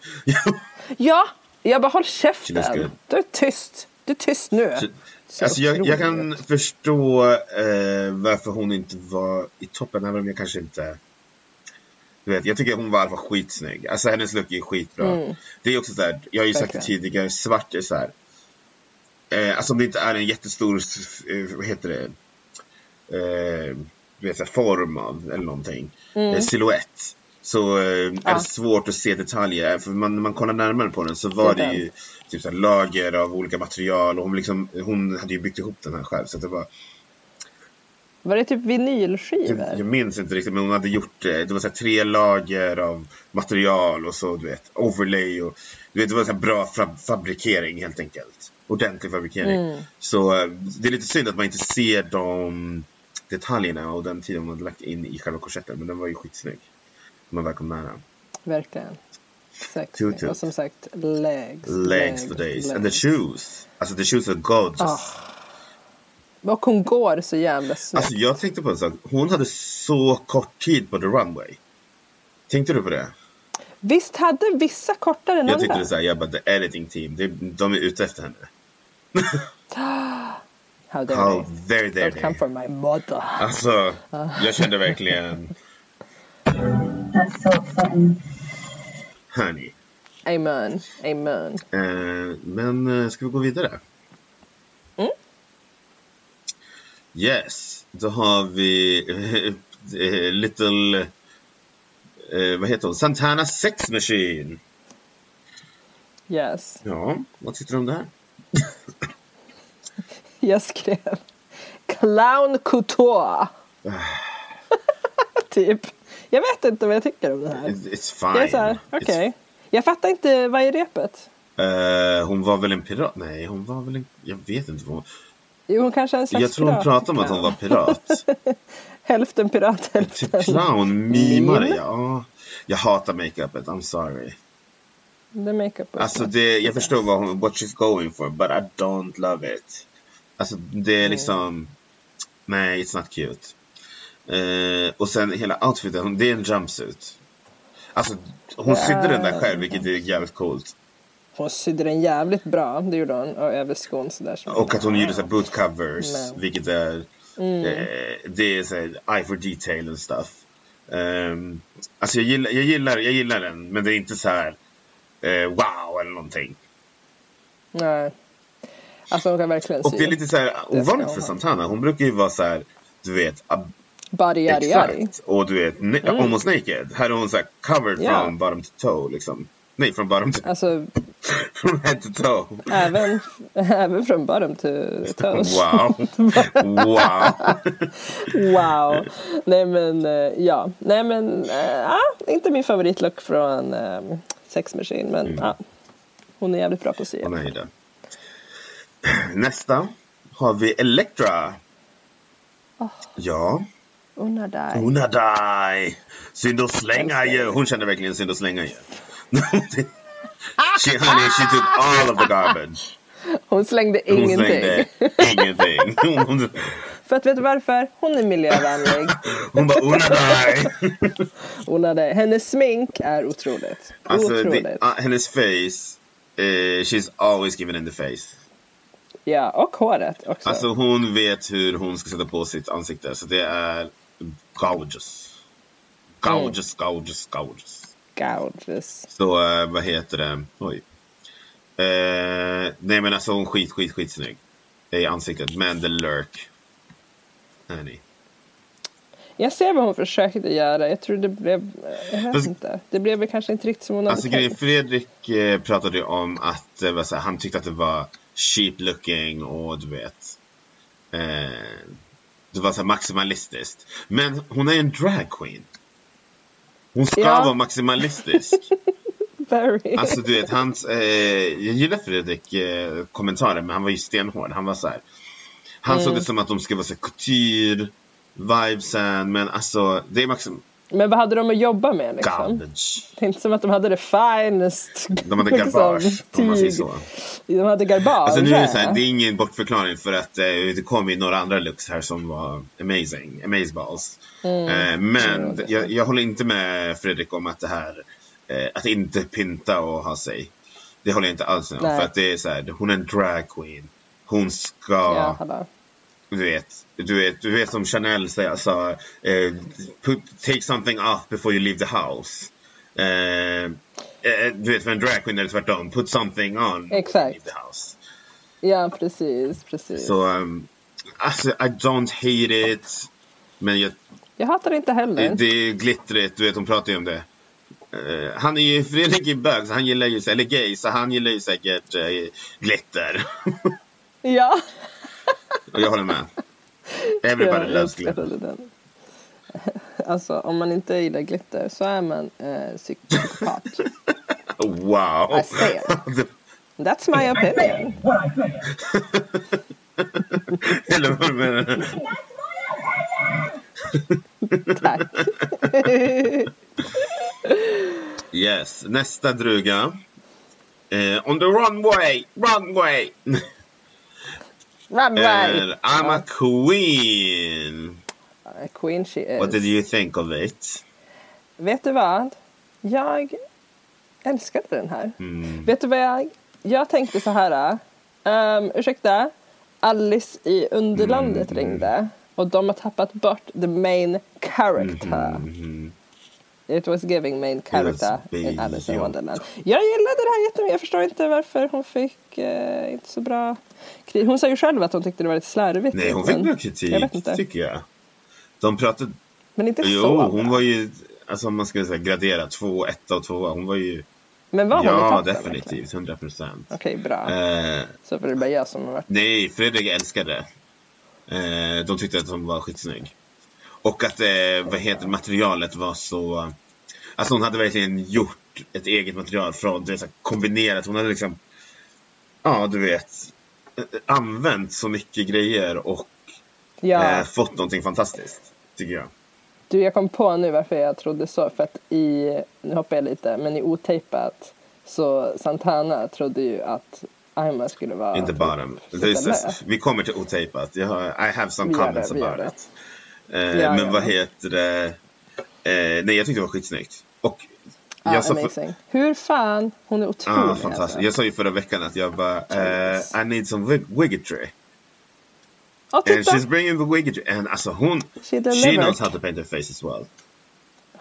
Ja, jag bara håll She käften. Du är tyst. Du är tyst nu. Så alltså, jag, jag kan förstå eh, varför hon inte var i toppen, även om jag kanske inte... Du vet, jag tycker hon var i alla fall skitsnygg. Alltså hennes look är skitbra. Det är också så här, jag har ju sagt det tidigare, svart är så här. Eh, alltså om det inte är en jättestor, eh, vad heter det, eh, vet, form av eller någonting, eh, silhuett. Så eh, är Ja. det svårt att se detaljer. För man, när man kollar närmare på den så var Det är det ju typ så lager av olika material. Och hon, liksom, hon hade ju byggt ihop den här själv. Så det var, Var det typ vinylskivor? jag, jag minns inte riktigt men hon hade gjort det. Det var så tre lager av material och så du vet overlay. Och, du vet, det var så bra fab- fabrikering helt enkelt. Ordentlig fabrikering. Mm. Så eh, det är lite synd att man inte ser de detaljerna och den tiden man hade lagt in i själva korsetten. Men den var ju skitsnygg. Man väl kom nära. Verkligen. Tut. Och som sagt, legs. Legs for days. And the legs. shoes. Alltså the shoes are gorgeous. Ah, Och hon går så jävla snabbt. Alltså jag tänkte på en sak. Hon hade så kort tid på the runway. Tänkte du på det? Visst hade vissa kortare än Jag tyckte det såhär, jag bara the editing team, de, de är ute efter henne. [GASPS] How dare How they? very dare Don't come they. for my mother. Alltså, jag kände verkligen, That's so exciting. honey. Amen. Amen. Eh, men eh, ska vi gå vidare? Mm. Yes, då har vi eh, Little, eh, vad heter hon? Santana Sex Machine. Yes. Ja, vad tyckte du om det här? [LAUGHS] Jag skrev Clown Couture. [LAUGHS] typ. Jag vet inte vad jag tycker om det här. It's, it's Jag fine. är så här, okej. Jag fattar inte vad är repet. It's- eh, hon var väl en pirat? Nej, hon var väl en... Jag vet inte vad hon... Jo, hon kanske är Jag tror hon pratade om att hon var pirat. [LAUGHS] Hälften pirat, Typ hälften clown, mimare, ja. Jag hatar makeupet, I'm sorry. Är makeup Alltså det, jag förstår vad hon, what she's going for, but I don't love it. Alltså det Mm. är liksom, nej, it's not cute. Eh, och sen hela outfiten, det är en jumpsuit. Alltså hon sydde den där själv, vilket är jävligt coolt. Hon sydde den jävligt bra, det gjorde hon. Och över skon sådär. Och att hon gjorde så boot covers, Men- vilket är, Mm. eh, det är så eye for detail and stuff. Um, alltså jag gillar, jag, gillar, jag gillar den, men det är inte så här eh, wow eller någonting. Nej. Alltså hon kan verkligen Och det är sy. lite så här ovanligt för. Santana. Hon brukar ju vara så här, du vet, Body yari yari. exakt. Och du vet, ne- almost naked. Här är hon så här covered Ja. from bottom to toe liksom. Nej, från bottom to, Alltså from head to toe. även, [LAUGHS] även från bottom to toes. Wow. wow. [LAUGHS] Wow. Nej men eh, ja. Nej men äh, inte min favoritlook från äh, Sex Machine men Mm. ja. Hon är jävligt bra på att sy. Nästa har vi Elektra. Ja, dig. hon är dig. Synd att slänga ju. Hon kände verkligen synd att slänga ju. [LAUGHS] she, honey, she took all of the garbage. Hon slängde Hon ingenting. slängde ingenting. Hon, [LAUGHS] För att vet du varför? Hon är miljövänlig. [LAUGHS] hon bara. Hon hade, hennes smink är otroligt. Alltså, otroligt. det, ah, hennes face, eh, she's always given in the face. Ja, och håret också. Alltså hon vet hur hon ska sätta på sitt ansikte. Så det är gorgeous. Gorgeous, gorgeous, gorgeous. Gorgeous. Så eh, vad heter det? Oj. Eh, nej men alltså hon skit, skit, skitsnygg. I ansiktet. Men the lurk. Honey. Jag ser vad hon försökte göra. Jag tror det blev, jag vet Fast- inte. Det blev väl kanske inte riktigt som hon hade Alltså tänkt. Fredrik eh, pratade ju om att så här, han tyckte att det var cheap looking och du vet. Eh, det var så här maximalistiskt. Men hon är en drag queen. Hon ska Ja. vara maximalistisk. [LAUGHS] Very. Alltså du vet, hans, eh, jag gillar Fredrik eh, kommentarer men han var ju stenhård. Han var så här. Han såg det som att de ska vara så couture, vibesen men alltså det är maxim Men vad hade de att jobba med liksom? garbage. Det är inte som att de hade det finest. De hade garbage om man säger så. De hade garbage. Alltså nu är det så här, det är ingen bortförklaring för att eh, det kom ju några andra looks här som var amazing, amazeballs. Mm. Eh, men är jag, jag håller inte med Fredrik om att det här, eh, att inte pynta och ha sig. Det håller jag inte alls med om. För att det är så här, hon är en drag queen. Hon ska, Ja. Du vet, du vet, du vet som Chanel sa, sa eh, put, take something off before you leave the house. Eh, eh, du vet för en drag queen är det tvärtom, put something on Exakt. leave the house. Ja, precis, precis. Så, um, alltså, I don't hate it. Men jag, Jag hatar det inte heller. det är glittrigt, du vet, de pratar ju om det. Eh, han är ju, Fredrik är bög, så han gillar ju, eller gay, så han gillar ju säkert uh, glitter. [LAUGHS] Ja. Och jag håller med. Everybody loves glitter. Alltså, om man inte gillar glitter så är man eh, psyk- psykopat. [LAUGHS] Wow! I say it. That's my [LAUGHS] opinion. [LAUGHS] eller vad menar du? Tack. Yes, nästa druga. Eh, on the runway, runway! Eh, I'm a queen! A Queen she is. What did you think of it? Vet du vad? Jag älskade den här. Mm. Vet du vad jag... Jag tänkte så här. Um, ursäkta. Alice i Underlandet Mm. ringde. Och de har tappat bort the main character. Mhm. It was giving main character in Alice in. Wonderland. Jag gillade det här jättemycket. Jag förstår inte varför hon fick eh, inte så bra kritik. Hon sa ju själv att hon tyckte det var lite slarvigt. Nej, hon fick bra kritik, Jag vet inte. tycker jag. De pratade... Men inte Jo, så hon bra. var ju... Alltså man skulle säga gradera två, etta och tvåa. Hon var ju... Men var hon Ja, definitivt. Hundra procent. Okej, bra. Eh, Så var det bara jag som har varit... nej, Fredrik älskade det. Eh, de tyckte att hon var skitsnygg. Och att, eh, vad heter materialet var så... Alltså hon hade verkligen gjort ett eget material från, du vet, så kombinerat. Hon hade liksom... Ja, du vet. eh, Använt så mycket grejer och Ja. eh, fått någonting fantastiskt. Tycker jag. Du, jag kom på nu varför jag trodde så. För att i, nu hoppar jag lite, men i otejpat så Santana trodde ju att Aima skulle vara... Inte bara. typ vi kommer till otejpat. Jag har, I have some comments det, about it. Eh, Ja, men ja. vad heter det? Eh, nej, jag tyckte det var skitsnyggt. Och Ja, jag sa för, amazing. Hur fan, hon är otrolig. ah, fantastiskt. Alltså. Jag sa ju förra veckan att jag bara, eh, I need some wiggetry. And titta! she's bringing the wiggetry. And alltså hon, She she knows how to paint her face as well.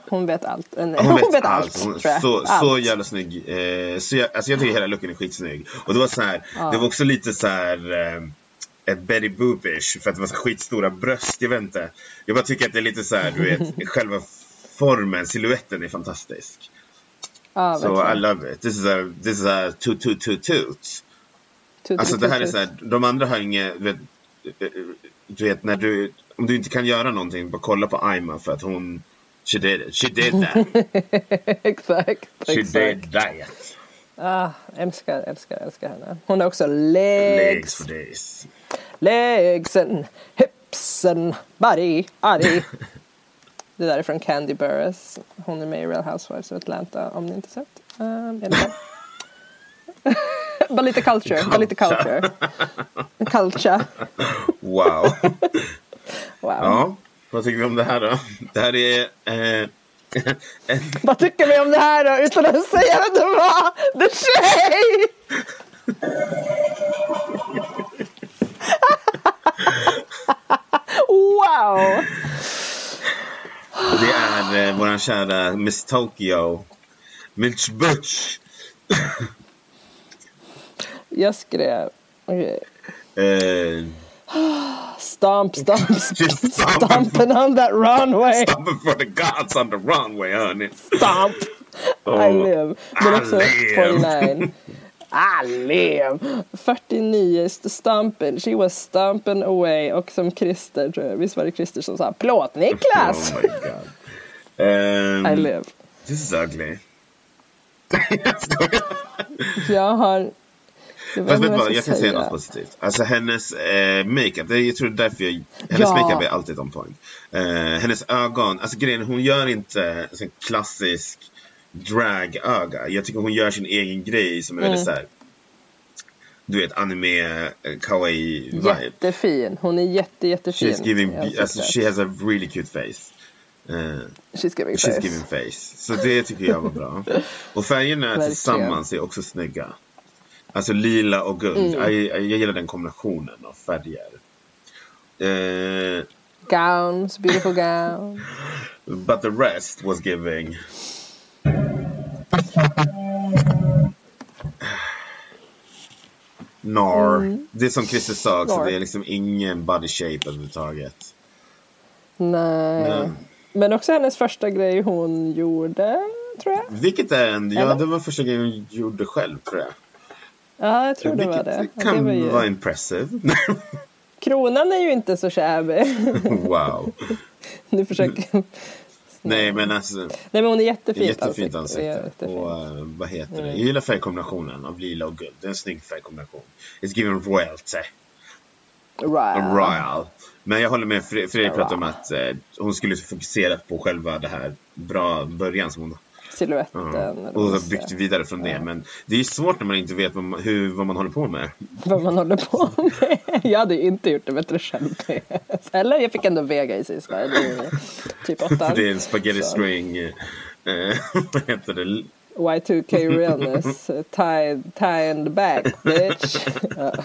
hon vet allt. Eh, Nej, Hon vet, allt, allt. Hon, så, allt. så jävla snygg. Eh, så jag, alltså jag tycker hela looken är skitsnygg. Och det var så här, Ja. det var också lite så här eh, ett Betty Boopish för att det var så skitstora bröst. Jag vet inte. Jag bara tycker att det är lite så här, du vet, [LAUGHS] själva formen, siluetten är fantastisk. Ja, Så I verkligen. love it. This is a, this is a toot toot toot toot. Alltså det här är så här, de andra har inget, du vet, du vet när du, om du inte kan göra någonting, bara kolla på Aima för att hon, she did it, she did that, [LAUGHS] exakt. she exakt. did that. Ah, älskar, älskar, älskar henne. Hon har också Legs legs. for days. Legsen, hipsen, body, body. Det där är från Candy Burris. Hon är med i Real Housewives of Atlanta om ni inte sett. Um, [LAUGHS] bara lite culture, bara lite culture. Culture. Wow. Wow. Ja, vad tycker vi om det här då? Det här är eh, [LAUGHS] Vad tycker vi om det här då utan att säga vem det var? The Tjej! [LAUGHS] wow! det är eh, våran kära Miss Tokyo, Mitch Butch. Jag skrev okej. Eh, Stomp, stomp, [LAUGHS] stomp. stomping on that runway. Stopping for the gods on the runway honey. Stomp! I Oh, live. Men I också live. 49. Live! 49 is stomping. She was stomping away. Och som Christer, tror jag. Visst var det Christer som sa Plåt-Niklas! Oh my god. Um, I live. This is ugly. Jag har... Jag Fast vet vad vad, jag kan säga något positivt. Alltså hennes eh, makeup, det är, jag tror därför jag, hennes Ja. makeup är alltid on point. Eh, hennes ögon, alltså grejen hon gör inte en klassisk dragöga. Jag tycker hon gör sin egen grej som är Mm. väldigt såhär, du vet anime, eh, kawaii vibe. Jättefin. Hon är jätte, jättefin. She's giving, i alltså, she has a really cute face. Eh, She's giving She's face. giving face. Så det tycker jag var bra. Och färgerna tillsammans är också snygga. Alltså lila och guld. Mm. Jag, jag, jag gillar den kombinationen av färger. Eh, Gowns, beautiful gowns. [LAUGHS] but the rest was giving. Nar. Det är som Christer sa också, Mm. Nar. det är liksom ingen body shape överhuvudtaget. Nej. Nej. Men också hennes första grej hon gjorde, tror jag. Vilket är en, ja det var första grejen hon gjorde själv tror jag. Ja, jag tror det var Vilket det. Ja, kan det var ju... vara impressive. Kronan är ju inte så shabby. [LAUGHS] wow. [LAUGHS] nu försöker... Nej men alltså, Nej men hon är jättefint jättefint ansikte. Jättefint. Och eh, vad heter det? Mm. Jag gillar färgkombinationen av lila och guld. Det är en snygg färgkombination. It's given royalty. Right. Royal. Men jag håller med Fre- Fredrik Royal. pratade om att eh, hon skulle fokusera på själva det här bra början som hon Siluetten. Ja, och byggt vidare från det. Men det är ju svårt när man inte vet vad man, hur, vad man håller på med. Vad man håller på med. Jag hade ju inte gjort det bättre själv. [LAUGHS] Eller jag fick ändå vega i sist. där. Det är ju typ åttan. Det är en spaghetti Så. string. Eh, [LAUGHS] vad heter det? Y2K realness. Tie, tie the back bitch. Ja. [LAUGHS]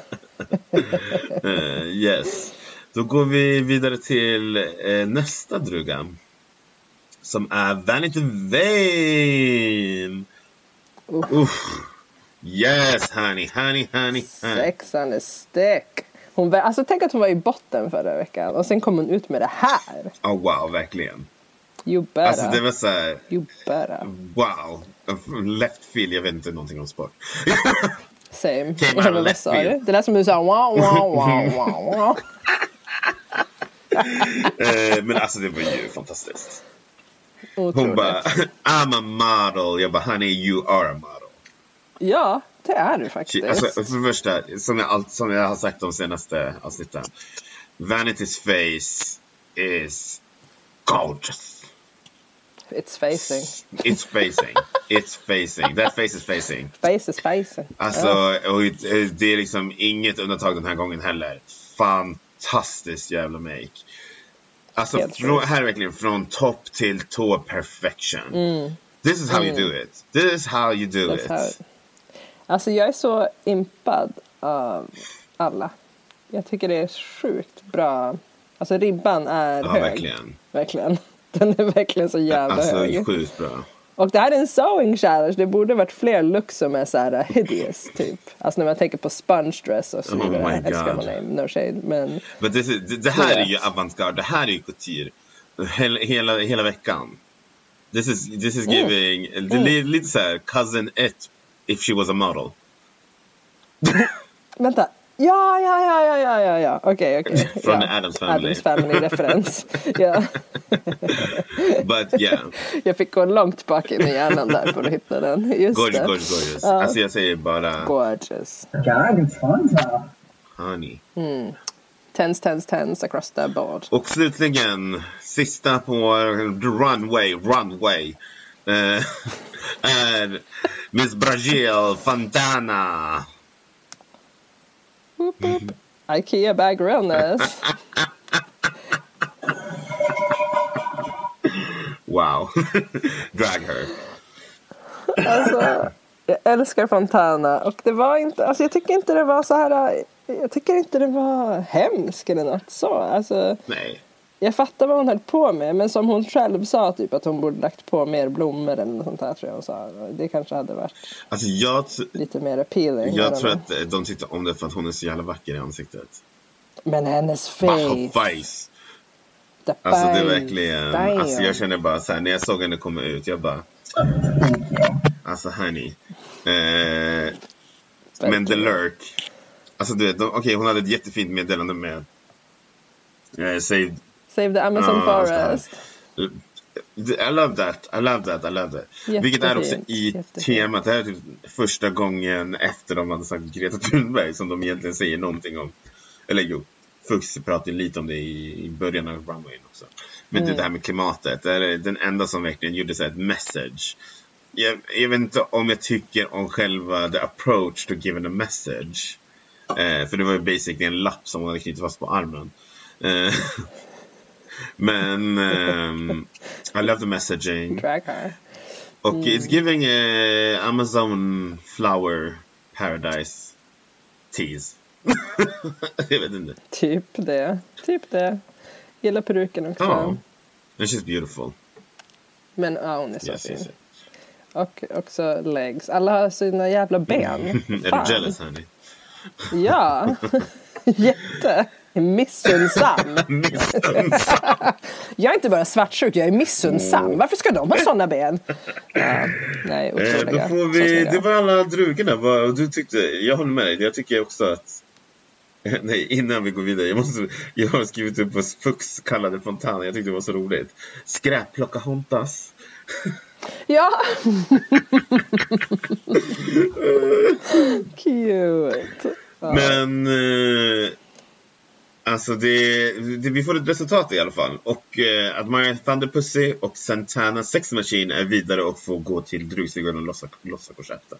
Eh, yes. Då går vi vidare till eh, nästa druga. Som är Vanity Vane. Uff. Uff. Yes honey, honey, honey, honey. Sex on a stick. Hon, alltså, tänk att hon var i botten förra veckan och sen kom hon ut med det här. Oh, wow, verkligen. You better. Alltså det var så här, You better. wow. Left field, jag vet inte någonting om sport. [LAUGHS] Same. Came out left field. Det lät som du sa wow, wow, wow, wow, wow. [LAUGHS] Eh, men alltså det var ju fantastiskt. Hon Otroligt. bara, I'm a model. Jag bara, honey you are a model. Ja, det är du faktiskt. Alltså, för det första, som jag, som jag har sagt de senaste avsnitten. Vanity's face is gorgeous. It's facing. It's facing. It's facing. That face is facing. Face is facing. Alltså, Ja. och det är liksom inget undantag den här gången heller. Fantastiskt jävla make. Alltså, från, här är verkligen från topp till tå perfection. Mm. This is how you do it. This is how you do That's it. how- Alltså jag är så impad av alla. Jag tycker det är sjukt bra. Alltså ribban är Ja, hög. verkligen. Verkligen. [LAUGHS] Den är verkligen så jävla Alltså hög. sjukt bra. Och det här är en sewing challenge. Det borde varit fler looks som är så här uh, hideous typ. Alltså när man tänker på sponge dress och så Oh vidare. my Jag älskar God. my name, no shade. Men Men det, det, det här är ju avantgarde, det här är ju couture. Hela, hela, hela veckan. This is, this is Mm. giving, det är lite såhär cousin it if she was a model. vänta. Ja, ja, ja, ja, ja, ja, ja. Okej, okej. [LAUGHS] Från ja. Addams Family. Addams Family-referens. [LAUGHS] ja. But yeah, Jag fick gå långt bak i hjärnan där för att hitta den. Just gorgeous, det. gorgeous, gorgeous. Ja. Alltså jag säger bara Gorgeous. Though. honey. Tens, tens, tens across the board. Och slutligen, sista på runway, runway. eh, [LAUGHS] är Miss Brazil Fontana. Woop, woop. Ikea bag realness. Wow. [LAUGHS] Drag her. Alltså, jag älskar Fontana och det var inte, alltså jag tycker inte det var så här, jag tycker inte det var hemskt eller något så. Alltså, Nej. Jag fattar vad hon höll på med men som hon själv sa typ att hon borde lagt på mer blommor eller något sånt där tror jag hon sa. Det kanske hade varit Alltså jag, lite mer appealing. Jag tror att eh, de tyckte om det för att hon är så jävla vacker i ansiktet. Men hennes face. face. the Alltså det är verkligen, damn. alltså jag känner bara så här när jag såg henne komma ut, jag bara, alltså honey. Eh, men The Lurk, alltså du vet, okej hon hade ett jättefint meddelande med eh, Save Save the Amazon ska- Forest. I love that, I love that, I love that. Vilket är också Jättefint, i jättefint. temat, det här är typ första gången efter de hade sagt Greta Thunberg som de egentligen säger någonting om. Eller jo, Fuchs pratar ju lite om det i, i början av runwayen också. Men Mm. det här med klimatet, det är den enda som verkligen gjorde så ett message. Jag, jag vet inte om jag tycker om själva the approach to giving a message. Eh, för det var ju basically en lapp som hon hade knutit fast på armen. Eh, [LAUGHS] men ehm, I love the messaging. Drag her. Och it's giving eh, Amazon flower paradise tease. [LAUGHS] jag vet inte. Typ det. Typ det. Gillar peruken också. Ja. And she's beautiful. Men ja, hon är så Yes, fin. yes, yes. Och också legs. Alla har sina jävla ben. [LAUGHS] Är du jealous honey? Ja. [LAUGHS] Jätte. Missunnsam. [LAUGHS] jag är inte bara svartsjuk, jag är missunnsam. Varför ska de ha såna ben? Ja, nej, Eh, då får vi, det var alla drugorna. Du tyckte, jag håller med dig. Jag tycker också att [LAUGHS] Nej, innan vi går vidare. Jag, måste, jag har skrivit upp vad Fux kallade Fontana. Jag tyckte det var så roligt. Skräpplocka Hontas. [LAUGHS] Ja! Cute. Ja. Men eh, alltså det, det, vi får ett resultat i alla fall. Och eh, att Mariah Thunderpussy och Santana Sex Machine är vidare och får gå till Drugstugan och lossa, lossa korsetten.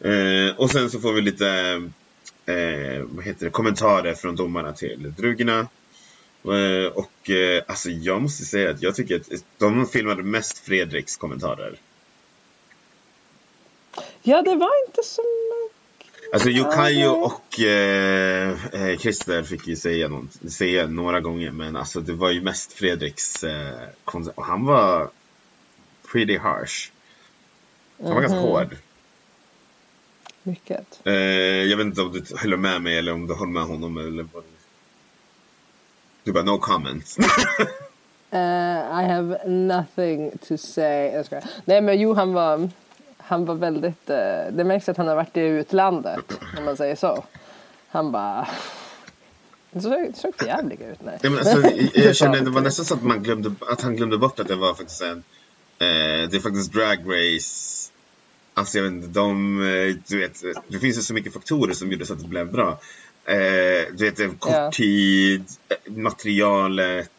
Eh, och sen så får vi lite eh, vad heter det, kommentarer från domarna till drugorna. Eh, och eh, alltså jag måste säga att jag tycker att de filmade mest Fredriks kommentarer. ja, det var inte så. Alltså Okej. och eh, eh, Christer fick ju säga, något, säga några gånger men alltså det var ju mest Fredriks eh, kon- och han var pretty harsh. Han var ganska Mhm. hård. Mycket. Eh, jag vet inte om du håller med mig eller om du håller med honom eller vad Du bara no comment. Uh, [LAUGHS] I have nothing to say. Nej men jo han var, han var väldigt, uh, det märks att han har varit i utlandet om man säger så. Han bara, det såg, det såg för jävlig ut. Nej. Nej, men alltså, jag, [LAUGHS] kände det var nästan så att, man glömde, att han glömde bort att det var faktiskt en eh, Det är faktiskt drag race Alltså jag vet inte, de, eh, du vet, det finns ju så mycket faktorer som gjorde så att det blev bra. Eh, du vet, kort Ja. tid, eh, materialet.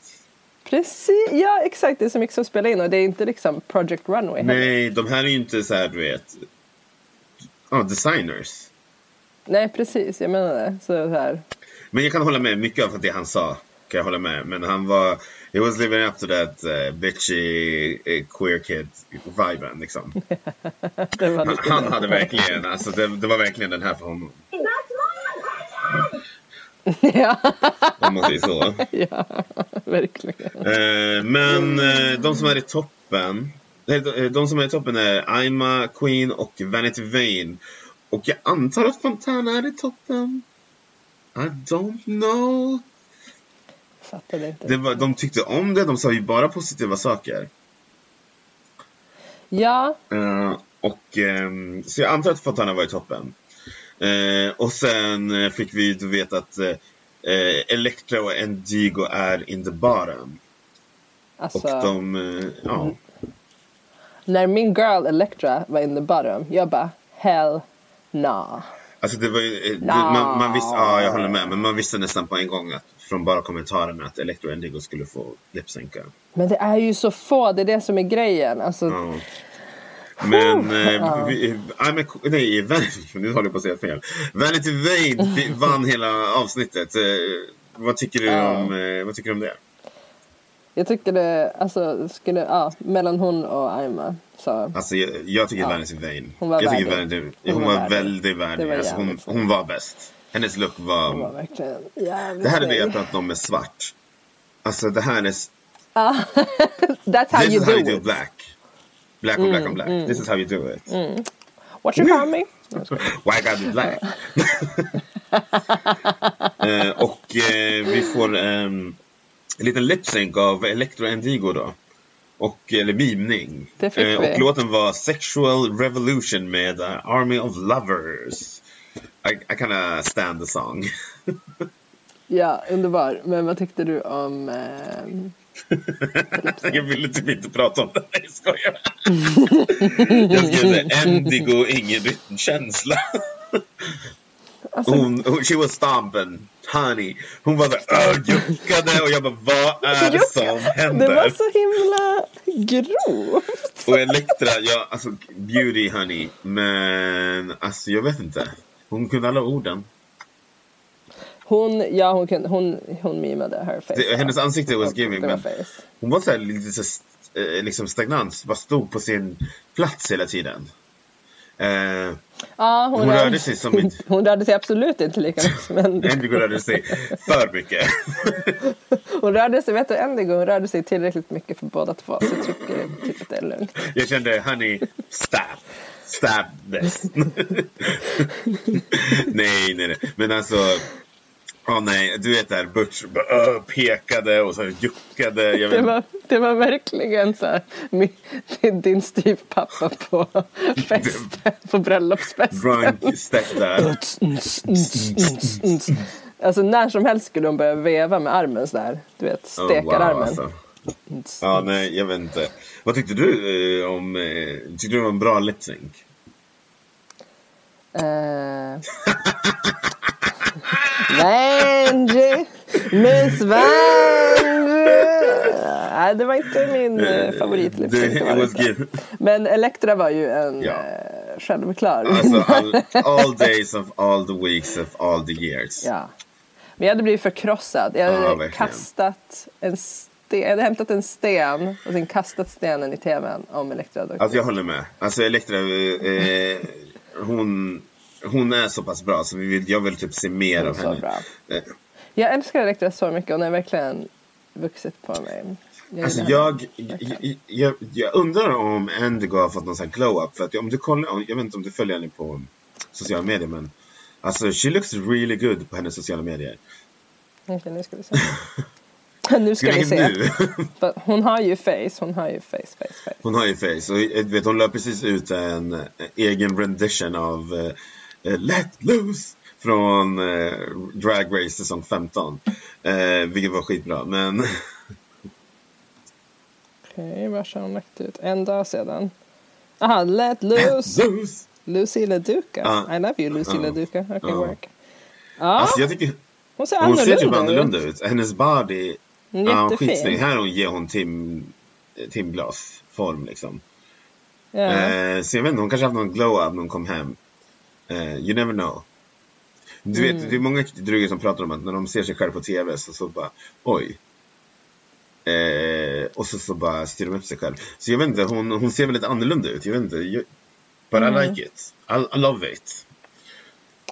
Precis, ja exakt det är så mycket som spelar in och det är inte liksom Project Runway heller. Nej, de här är ju inte så här, du vet, ja, designers. Nej precis, jag menar det. Så här. Men jag kan hålla med mycket av det han sa. Kan jag hålla med. Men han var, he was living up to that uh, bitchy uh, queer kid viben liksom. [LAUGHS] Det var Han, han hade verkligen, alltså det, det var verkligen den här för honom. [LAUGHS] ja, Om man säger så. [LAUGHS] ja, verkligen. Eh, men eh, de som är i toppen de, eh, de som är i toppen är Aima, Queen och Vanity Vane. Och jag antar att Fontana är i toppen. I don't know. Fattade inte. Det var, de tyckte om det, de sa ju bara positiva saker. Ja, och, ehm, så jag antar att Fontana var i toppen. Eh, och sen eh, fick vi då veta att eh, Elektra och Endigo är in the bottom. alltså. Och de, ja. När min girl Electra var in the bottom, jag bara hell nah. Alltså det var ju, det, Nå. man, man visste, ja jag håller med, men man visste nästan på en gång att från bara kommentarerna att Electro och Endigo skulle få lipsynka. Men det är ju så få, det är det som är grejen. Alltså, Ja. Men, eh, vi, nej, Vanity, [LAUGHS] nu håller jag på att säga fel. Vanity Vane [LAUGHS] vi- vann hela avsnittet. Eh, vad tycker du om, eh, vad tycker du om det? Jag tycker det, alltså skulle, ja, mellan hon och Aima. Så Alltså jag, jag tycker Ja. Vanity Vane. Hon var jag tycker värdig. Vanity, Hon hon, var var, värdig. väldigt värdig. Alltså hon, hon var bäst. Hennes look var, hon var verkligen jävligt det här är det jag pratat om med svart. Alltså det här är Ja. [LAUGHS] That's how This you is how do you do it. Black. Black on black on black. This is how you do it. What you call me? Why gotta be black? [LAUGHS] eh, och eh, vi får ehm, en liten lip-sync av Electro Endigo då. Och, eller mimning. Vi. och låten var Sexual Revolution med eh, Army of Lovers. I, I kinda stand the song. [LAUGHS] Ja, underbar. Men vad tyckte du om... [LAUGHS] jag ville typ inte prata om det. Nej, jag skojar. [LAUGHS] jag skrev det. Endigo, ingen rytmkänsla. alltså, Hon, hon, she was stomping, honey. Hon var där och juckade och jag bara, vad är det som det händer? var så himla grovt. Och Elektra, ja, alltså beauty honey. Men alltså jag vet inte. Hon kunde alla orden. Hon, ja hon, kunde, hon, hon mimade her face. Det, hennes ansikte was giving. Men face. hon var så här lite så, eh, liksom stagnant. Bara stod på sin plats hela tiden. Eh, Ja, hon, Hon rörde, rörde sig som ett- hon rörde sig absolut inte lika mycket [LAUGHS] som Endigo. Endigo rörde sig för mycket. [LAUGHS] Hon rörde sig, vet du Endigo, hon rörde sig tillräckligt mycket för båda två. Så jag tycker typ att det är lugnt. Jag kände, honey, stop. Stop this. [LAUGHS] nej, nej, nej. Men alltså, åh nej, du vet där, Butch pekade och så juckade. Jag Det vet, var, det var verkligen så här, min, din, styvpappa på fest, på bröllopsfesten. drunk step där. Alltså när som helst skulle hon börja veva med armen så där. Du vet, Oh, stekararmen. alltså. Ja, nej, jag vet inte. Vad tyckte du eh, om, eh, tyckte du det var en bra lip sync? Eh. [LAUGHS] Vanjie, Miss Vanjie. Nej, det var inte min eh, favoritlipsync. Det, det var it det was inte. good. Men Elektra var ju en Ja. eh, självklar. Alltså, all, [LAUGHS] all days of all the weeks of all the years. ja. Men jag hade blivit förkrossad. Jag hade verkligen. kastat en sten. Jag hade hämtat en sten och sen kastat stenen i tvn om Elektra Alltså jag håller med. Alltså Elektra, eh, hon, hon är så pass bra så vi vill, jag vill typ se mer av henne. bra. Eh, Jag älskar Elektra så mycket. Hon har verkligen vuxit på mig. Jag Alltså jag, jag, jag, jag undrar om Endigo har fått någon sån här glow-up. För att om du kollar, jag vet inte om du följer henne på sociala medier men Alltså she looks really good på hennes sociala medier. Okej, nu ska vi se. [LAUGHS] nu ska vi se. [LAUGHS] Hon har ju face, hon har ju face, face, face. Hon har ju face och jag vet, hon la precis ut en eh, egen rendition av eh, eh, Let Loose från eh, Drag Race säsong 15. Eh, vilket var skitbra men [LAUGHS] Okej, var har hon lagt ut? En dag sedan. Aha, let loose. Loose! Lucy LaDuca. Ja. I love you Lucy Ja. LaDuca. Okay, Ja. work. Ja, Alltså jag tycker hon ser hon annorlunda, ser typ annorlunda ut. ut. Hennes body, Hon ja jättefin. skitsnygg. Här hon ger hon Tim, eh, timglasform liksom. Ja. Eh, så jag vet inte, hon kanske haft någon glow-up när hon kom hem. Eh, you never know. Du Mm. vet, det är många druger som pratar om att när de ser sig själv på tv så, så bara oj. Eh, och så, så bara styr de upp sig själv. Så jag vet inte, hon, hon ser väldigt annorlunda ut. Jag vet inte. Jag, but Mm. I like it. I, I love it.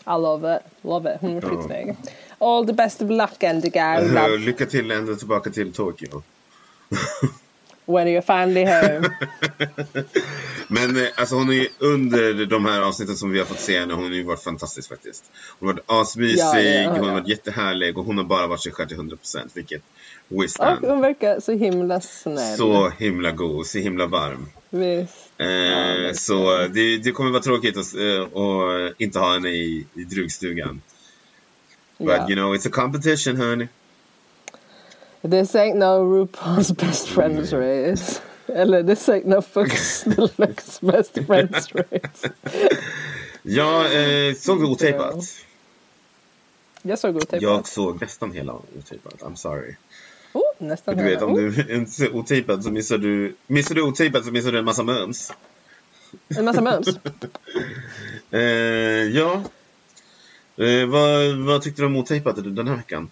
I love it. Love it. Hon Ja. skitsnygg. all the best of luck love Lycka till ända tillbaka till Tokyo. [LAUGHS] when you're finally home. [LAUGHS] Men eh, alltså hon är under de här avsnitten som vi har fått se henne, hon har ju varit fantastisk faktiskt. Hon har varit asmysig, Ja, ja, hon har ja. varit jättehärlig och hon har bara varit sig själv till 100% vilket Och wisdom. hon verkar så himla snäll. Så himla god, så himla varm. Visst. Eh, men- så det, det kommer vara tråkigt att, eh, att inte ha henne i, i drugstugan. But you know, it's a competition honey. This ain't no RuPaul's best friends race. Eller this ain't no Fox [LAUGHS] Deluxe best friends race. Jag eh, såg otejpat. Jag såg otejpat. Jag såg nästan hela otejpat, I'm sorry. Oh, nästan Du vet, hela. om Oh, du [LAUGHS] inte ser otejpat så missar du... Missar du otejpat så missar du en massa mums. En massa mums. [LAUGHS] Eh, ja. Eh, vad, vad tyckte du om otejpat den här veckan?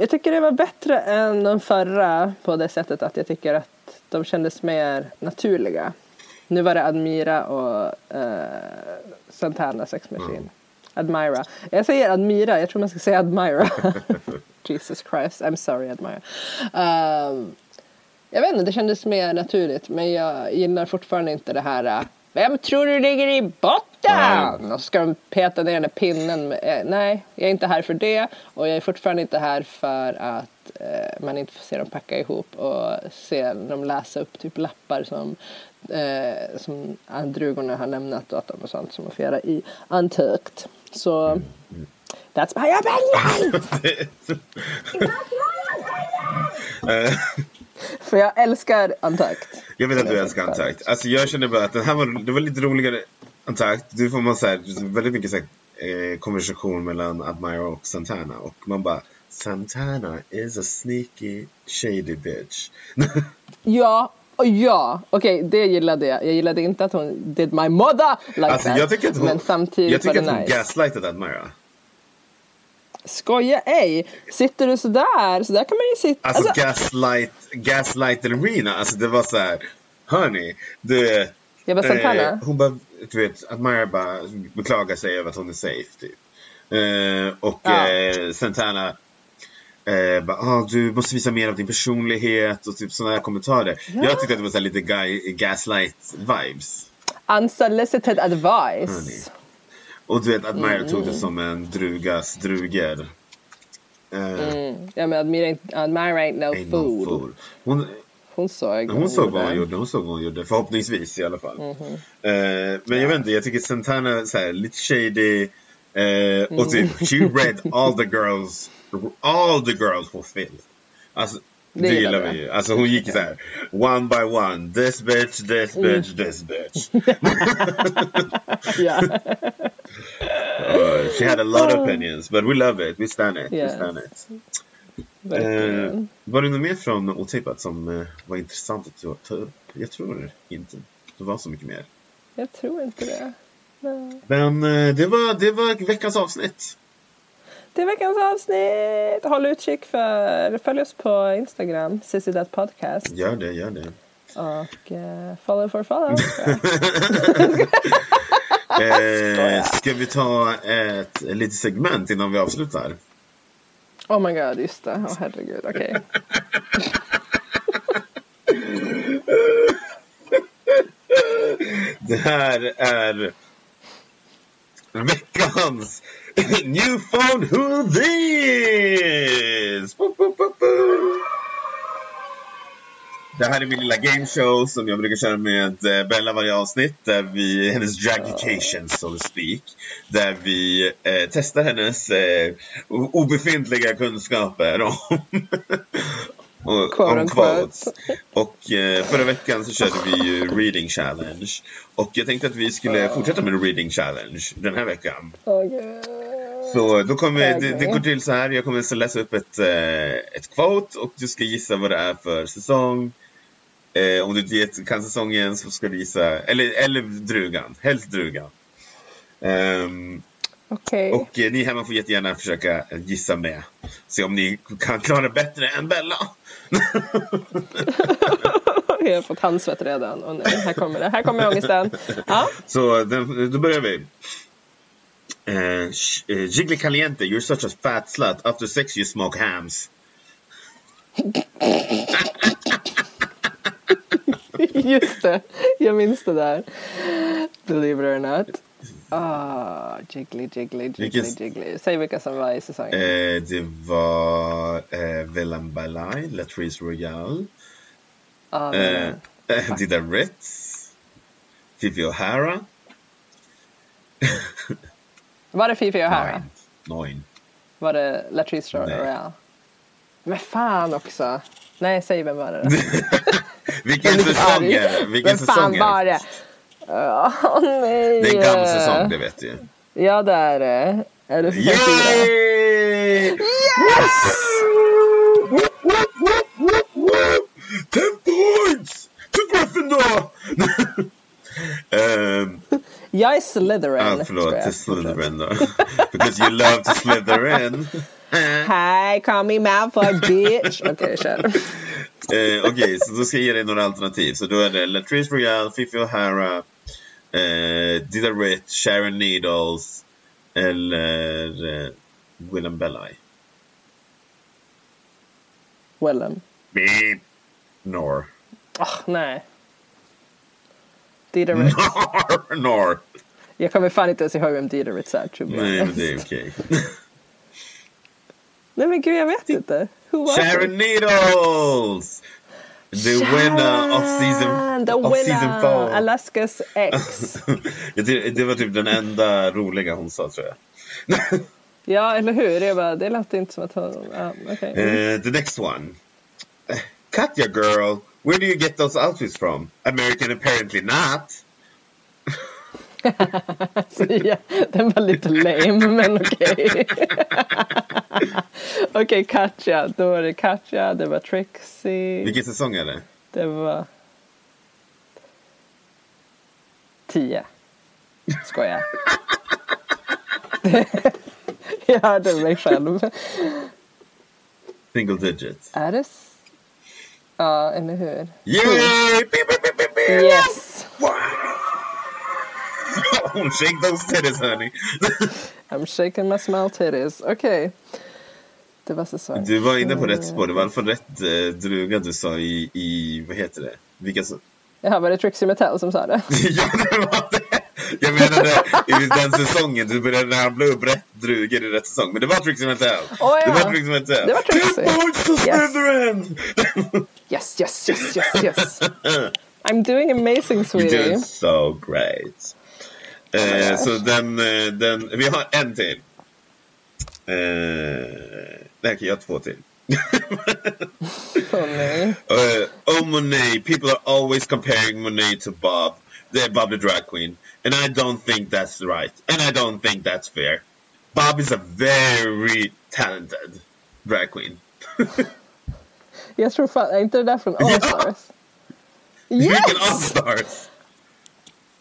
Jag tycker det var bättre än de förra på det sättet att jag tycker att de kändes mer naturliga. Nu var det Admira och uh, Santana Sex Machine. Admira. Jag säger Admira, jag tror man ska säga Admira. [LAUGHS] Jesus Christ, I'm sorry Admira. Um, jag vet inte, det kändes mer naturligt men jag gillar fortfarande inte det här uh, Vem tror du ligger i botten? Och så ska de peta ner den där pinnen. Med, eh, nej, jag är inte här för det och jag är fortfarande inte här för att eh, man inte får se dem packa ihop och se dem läsa upp typ lappar som eh, som drugorna har lämnat åt dem och sånt som man får göra i Untucked. Så that's my opinion! [LAUGHS] [LAUGHS] För jag älskar Untucked. jag vet att du älskar Antakt. Alltså jag känner bara att den här var, det var lite roligare Antakt. Du får man så här, väldigt mycket så här, eh, konversation mellan Admira och Santana. Och man bara Santana is a sneaky shady bitch. [LAUGHS] Ja, och ja, okej det gillade jag. Jag gillade inte att hon did my mother like Alltså that. jag tycker hon, men samtidigt jag tycker var att det hon nice. gaslightade Admira. Skoja ej! Sitter du sådär, så där kan man ju sitta. Alltså, Alltså, gaslight, gaslight Arena, alltså det var så här. Hörni, du... jag Santana. Eh, hon bara, du vet, Admira bara beklagar sig över att hon är safe typ. Eh, och Ja. eh, Santana eh, bara, ah, du måste visa mer av din personlighet och typ sådana här kommentarer. Ja. Jag tyckte att det var så lite guy, gaslight vibes. Unsolicited advice. Hörni. Och du vet, Admira Mm. tog det som en drugas druger. Eh, Mm. Ja men Admira, ain't no ain't no fool. fool. Hon, Hon såg Hon såg vad hon gjorde. hon såg vad hon gjorde, förhoppningsvis i alla fall. Mhm. Eh, men jag vet inte, jag tycker Santana så här, lite shady. eh, och Mm. typ, she read all the girls, all the girls for filth. Alltså, det, Det gillar vi ju. Alltså hon gick så här, one by one, this bitch, this Mm. bitch, this bitch. [LAUGHS] Ja. Uh, she had a lot of opinions, but we love it, we stand it, we Yes. stand it. Verkligen. var det något mer från Otippat som eh, var intressant att ta- ta upp? Jag tror inte det var så mycket mer. Jag tror inte det. Nej. Men eh, det var, det var veckans avsnitt. Är veckans avsnitt. Håll utkik för, följ oss på Instagram, podcast Gör det, gör det. och eh, follow for follow. [LAUGHS] Eh, ska vi ta ett litet segment innan vi avslutar? oh my god, just det. Åh herregud, okej. [LAUGHS] Det här är veckans New Phone Who This! Boop, boop, boop, boop. Det här är min lilla gameshow som jag brukar köra med eh, Bella varje avsnitt. Där vi, hennes dragication so to speak. Där vi eh, testar hennes eh, obefintliga kunskaper om, och, unquote. quotes. Och eh, förra veckan så körde vi ju reading challenge. Och jag tänkte att vi skulle fortsätta med reading challenge den här veckan. Så då kommer, det, Okej. det går till så här. Jag kommer att läsa upp ett, eh, ett quote och du ska gissa vad det är för säsong. Eh, om du inte kan säsongen så ska du gissa, eller, eller drugan, helst drugan. Ehm, Okej. och eh, ni hemma får jättegärna försöka gissa med. Se om ni kan klara bättre än Bella. [LAUGHS] Jag har fått handsvett redan. Och nej, här kommer det. Här kommer ångesten. Ja. Så den, då börjar vi. Eh, sh- eh, Caliente, you're such a fat slut. After sex you smoke hams. [LAUGHS] Just det, jag minns det där. Believe it or not. Ah, jiggly, jiggly, jiggly, Vilken- jiggly. Säg vilka som var i säsongen. Eh, det var eh, Villan Balai, Latrice Royale, Ah, eh, [LAUGHS] eh, Dida Ritz, Fifi O'Hara. [LAUGHS] var det Fifi O'Hara? Nine. Var det Latrice Nej. Royale? Men fan också. Nej, säg vem var det då? [LAUGHS] Vilken säsong är det? Vilken säsong är det? [LAUGHS] Åh nej. Det är en gammal säsong, det vet du ju. Ja, det är det. Är det säsong fyra? Yay! Yes! Ten points to Gryffindor! um, Jag är Slytherin. ah, förlåt, till Slytherin då. Because you love to slither [LAUGHS] in. Hi, call me Malfoy bitch. [LAUGHS] Okej, kör. Eh, Okej, så då ska jag ge dig några alternativ. Så då är det Latrice Royale, Fifi O'Hara, eh, Dida Ritz, Sharon Needles eller eh, Willem Belli. Willem. Beep. Nor. Åh, nej. Dida Ritz. [LAUGHS] Nor. Nor. Jag kommer fan inte ens ihåg vem Dida Ritz är. Nej, men det är okej. [LAUGHS] Nej men gud, jag vet inte. Who was Sharon it? Needles! The winner of season, the of season winner. four. Alaskas ex. [LAUGHS] Det var typ den enda roliga hon sa tror jag. [LAUGHS] ja, eller hur? Jag bara, det lät inte som att hon... Ja, okej. Uh, the next one. Katja girl, where do you get those outfits from? American apparently not. Så, [LAUGHS] ja, den var lite lame, men okej. [LAUGHS] okej, Katja. Då var det Katja, det var Trixie. Vilken säsong är det? Det var... Tio. Skojar. [LAUGHS] jag hörde mig själv. Single digit. Är det... Ja, eller hur? Yay! Beep, beep, Don't shake those titties honey. I'm shaking my small titties. Okej. Det var säsong. Du var inne på rätt spår. Det var i alla fall rätt eh, druga du sa i, i vad heter det? Vilka så... Jaha, var det Trixie Mattel som sa det? [LAUGHS] ja, det var det! Jag menade i den säsongen, du började ramla upp rätt drugor i rätt säsong. Men det var Trixie Mattel. Åh, ja. Det var Trixie Mattel. Det var Trixie. Ten points to Yes. Yes, yes, yes, yes, yes. [LAUGHS] I'm doing amazing, sweetie. did so great. Eh, så den, eh, den, vi har en till. Eh, nej, jag har två till. Åh nej. Uh, oh Monet, people are always comparing Monet to Bob, the Bob the drag queen, and I don't think that's right, and I don't think that's fair. Bob is a very talented drag queen. [LAUGHS] Jag tror fan, är inte det där från All Ja. Stars? Vilken Yes! All-Stars!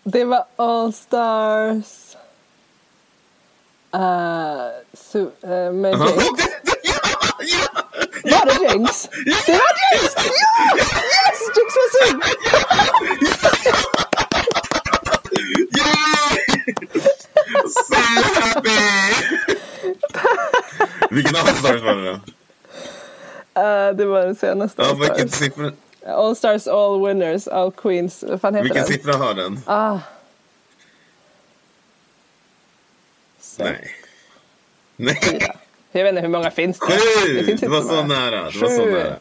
Det var All Stars. Uh, su- uh, med [LAUGHS] Ja, Jinx. ja, ja! Var det Jinx? Det var Jinx! Ja! Yes! Jinx var! [LAUGHS] Yay! So happy! Vilken All-Stars var det då? Uh, det var den senaste Ja, All vilken Stars. siffra, All Stars, All Winners, All Queens. Vad fan heter vilken den? siffra har den? Ah. Nej. Nej. Fyra. Jag vet inte hur många finns det? Sju! Det finns Det var så så nära. Det var så nära.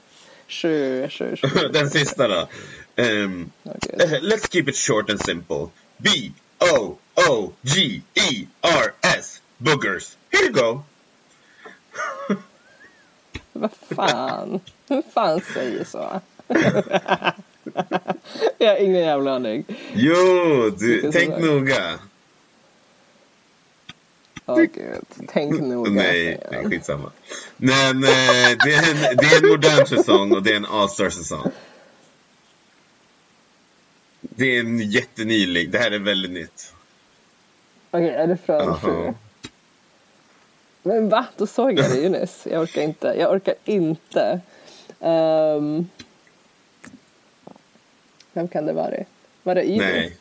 Sju, sju, sju. [LAUGHS] Den sista då. Um, Okej. uh, let's keep it short and simple. B O O G E R S boogers. Here you go. Vad fan? Vem fan säger så? [LAUGHS] jag har ingen jävla aning. Jo, du, tänk säsong? noga. Åh gud, tänk [LAUGHS] noga. Nej, nej, skitsamma. Men eh, det, är en, det är en modern säsong och det är en All-Star-säsong. Det är en jättenylig. Det här är väldigt nytt. Okej, är det från Aha. sju? Men va? Då såg jag det ju nyss. Jag orkar inte. Jag orkar inte. Ehm, vem kan det vara? Var det Ivy? Nej.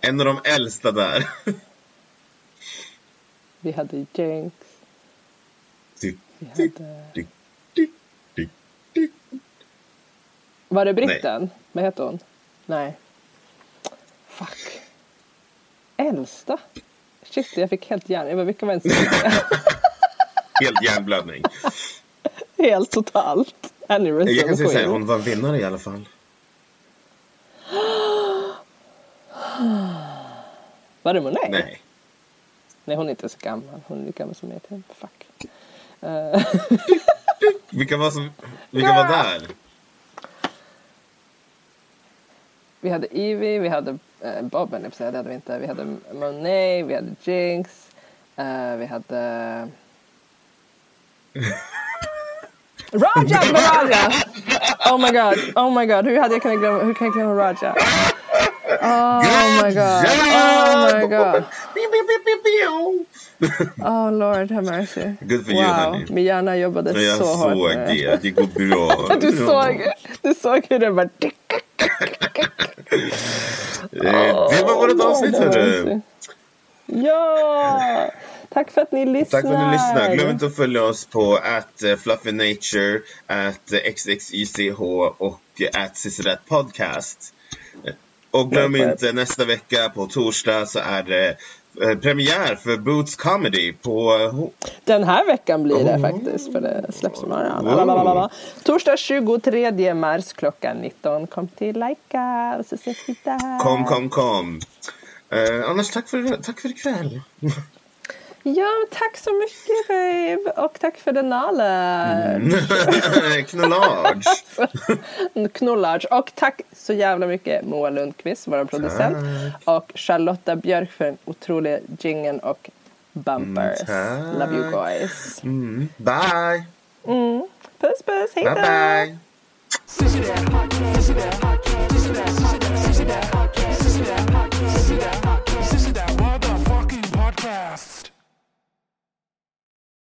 En av de äldsta där. [LAUGHS] Vi hade Jinx. Tick, Vi hade... Var det britten? Vad heter hon? Nej. Fuck. Äldsta? Shit, jag fick helt hjärn. Jag bara, vilka var ens [LAUGHS] Helt hjärnblödning. [LAUGHS] Helt totalt. Aneurysm. Jag kan säga så här, hon var vinnare i alla fall. [GASPS] Var det Monet? Nej. Nej, hon är inte så gammal. Hon är lika gammal som jag. Fuck. Eh, [LAUGHS] Vilka var, som, vilka var där? [LAUGHS] vi hade Evie, vi hade uh, Bob, höll jag säga. det hade vi inte. Vi hade Monet, vi hade Jinx, eh, vi hade... [LAUGHS] Raja! [LAUGHS] Raja! Oh my god, oh my god. Hur hade jag kunnat glömma, hur kan jag glömma Raja? Oh my god, oh my god. Oh lord have mercy. Good for you, honey. min hjärna jobbade jag så hårt såg med det. det, går bra. Du såg, du såg hur det bara... Det var vårt avsnitt hörru. Ja! Tack för att ni lyssnar. Tack för att ni lyssnade. Glöm inte att följa oss på at eh, Fluffy Nature, at eh, XXYCH och eh, at Sisserat Podcast. Och glöm inte nästa vecka på torsdag så är det premiär för Boots Comedy på Den här veckan blir det Oh. faktiskt för det släpps imorgon. Oh. Torsdag 23 mars klockan 19. Kom till Laika och så ses vi där. Kom, kom, kom. Eh, annars tack för, tack för ikväll. [LAUGHS] Ja, tack så mycket babe. Och tack för den knowledge. Mm. [LAUGHS] Knullage. [LAUGHS] Knullage. Och tack så jävla mycket Moa Lundqvist, vår producent. Och Charlotta Björk för den otroliga jingeln och bumpers. Mm, Love you guys. Mm. Bye. Mm. Puss puss. Hej då. Bye bye. podcasts.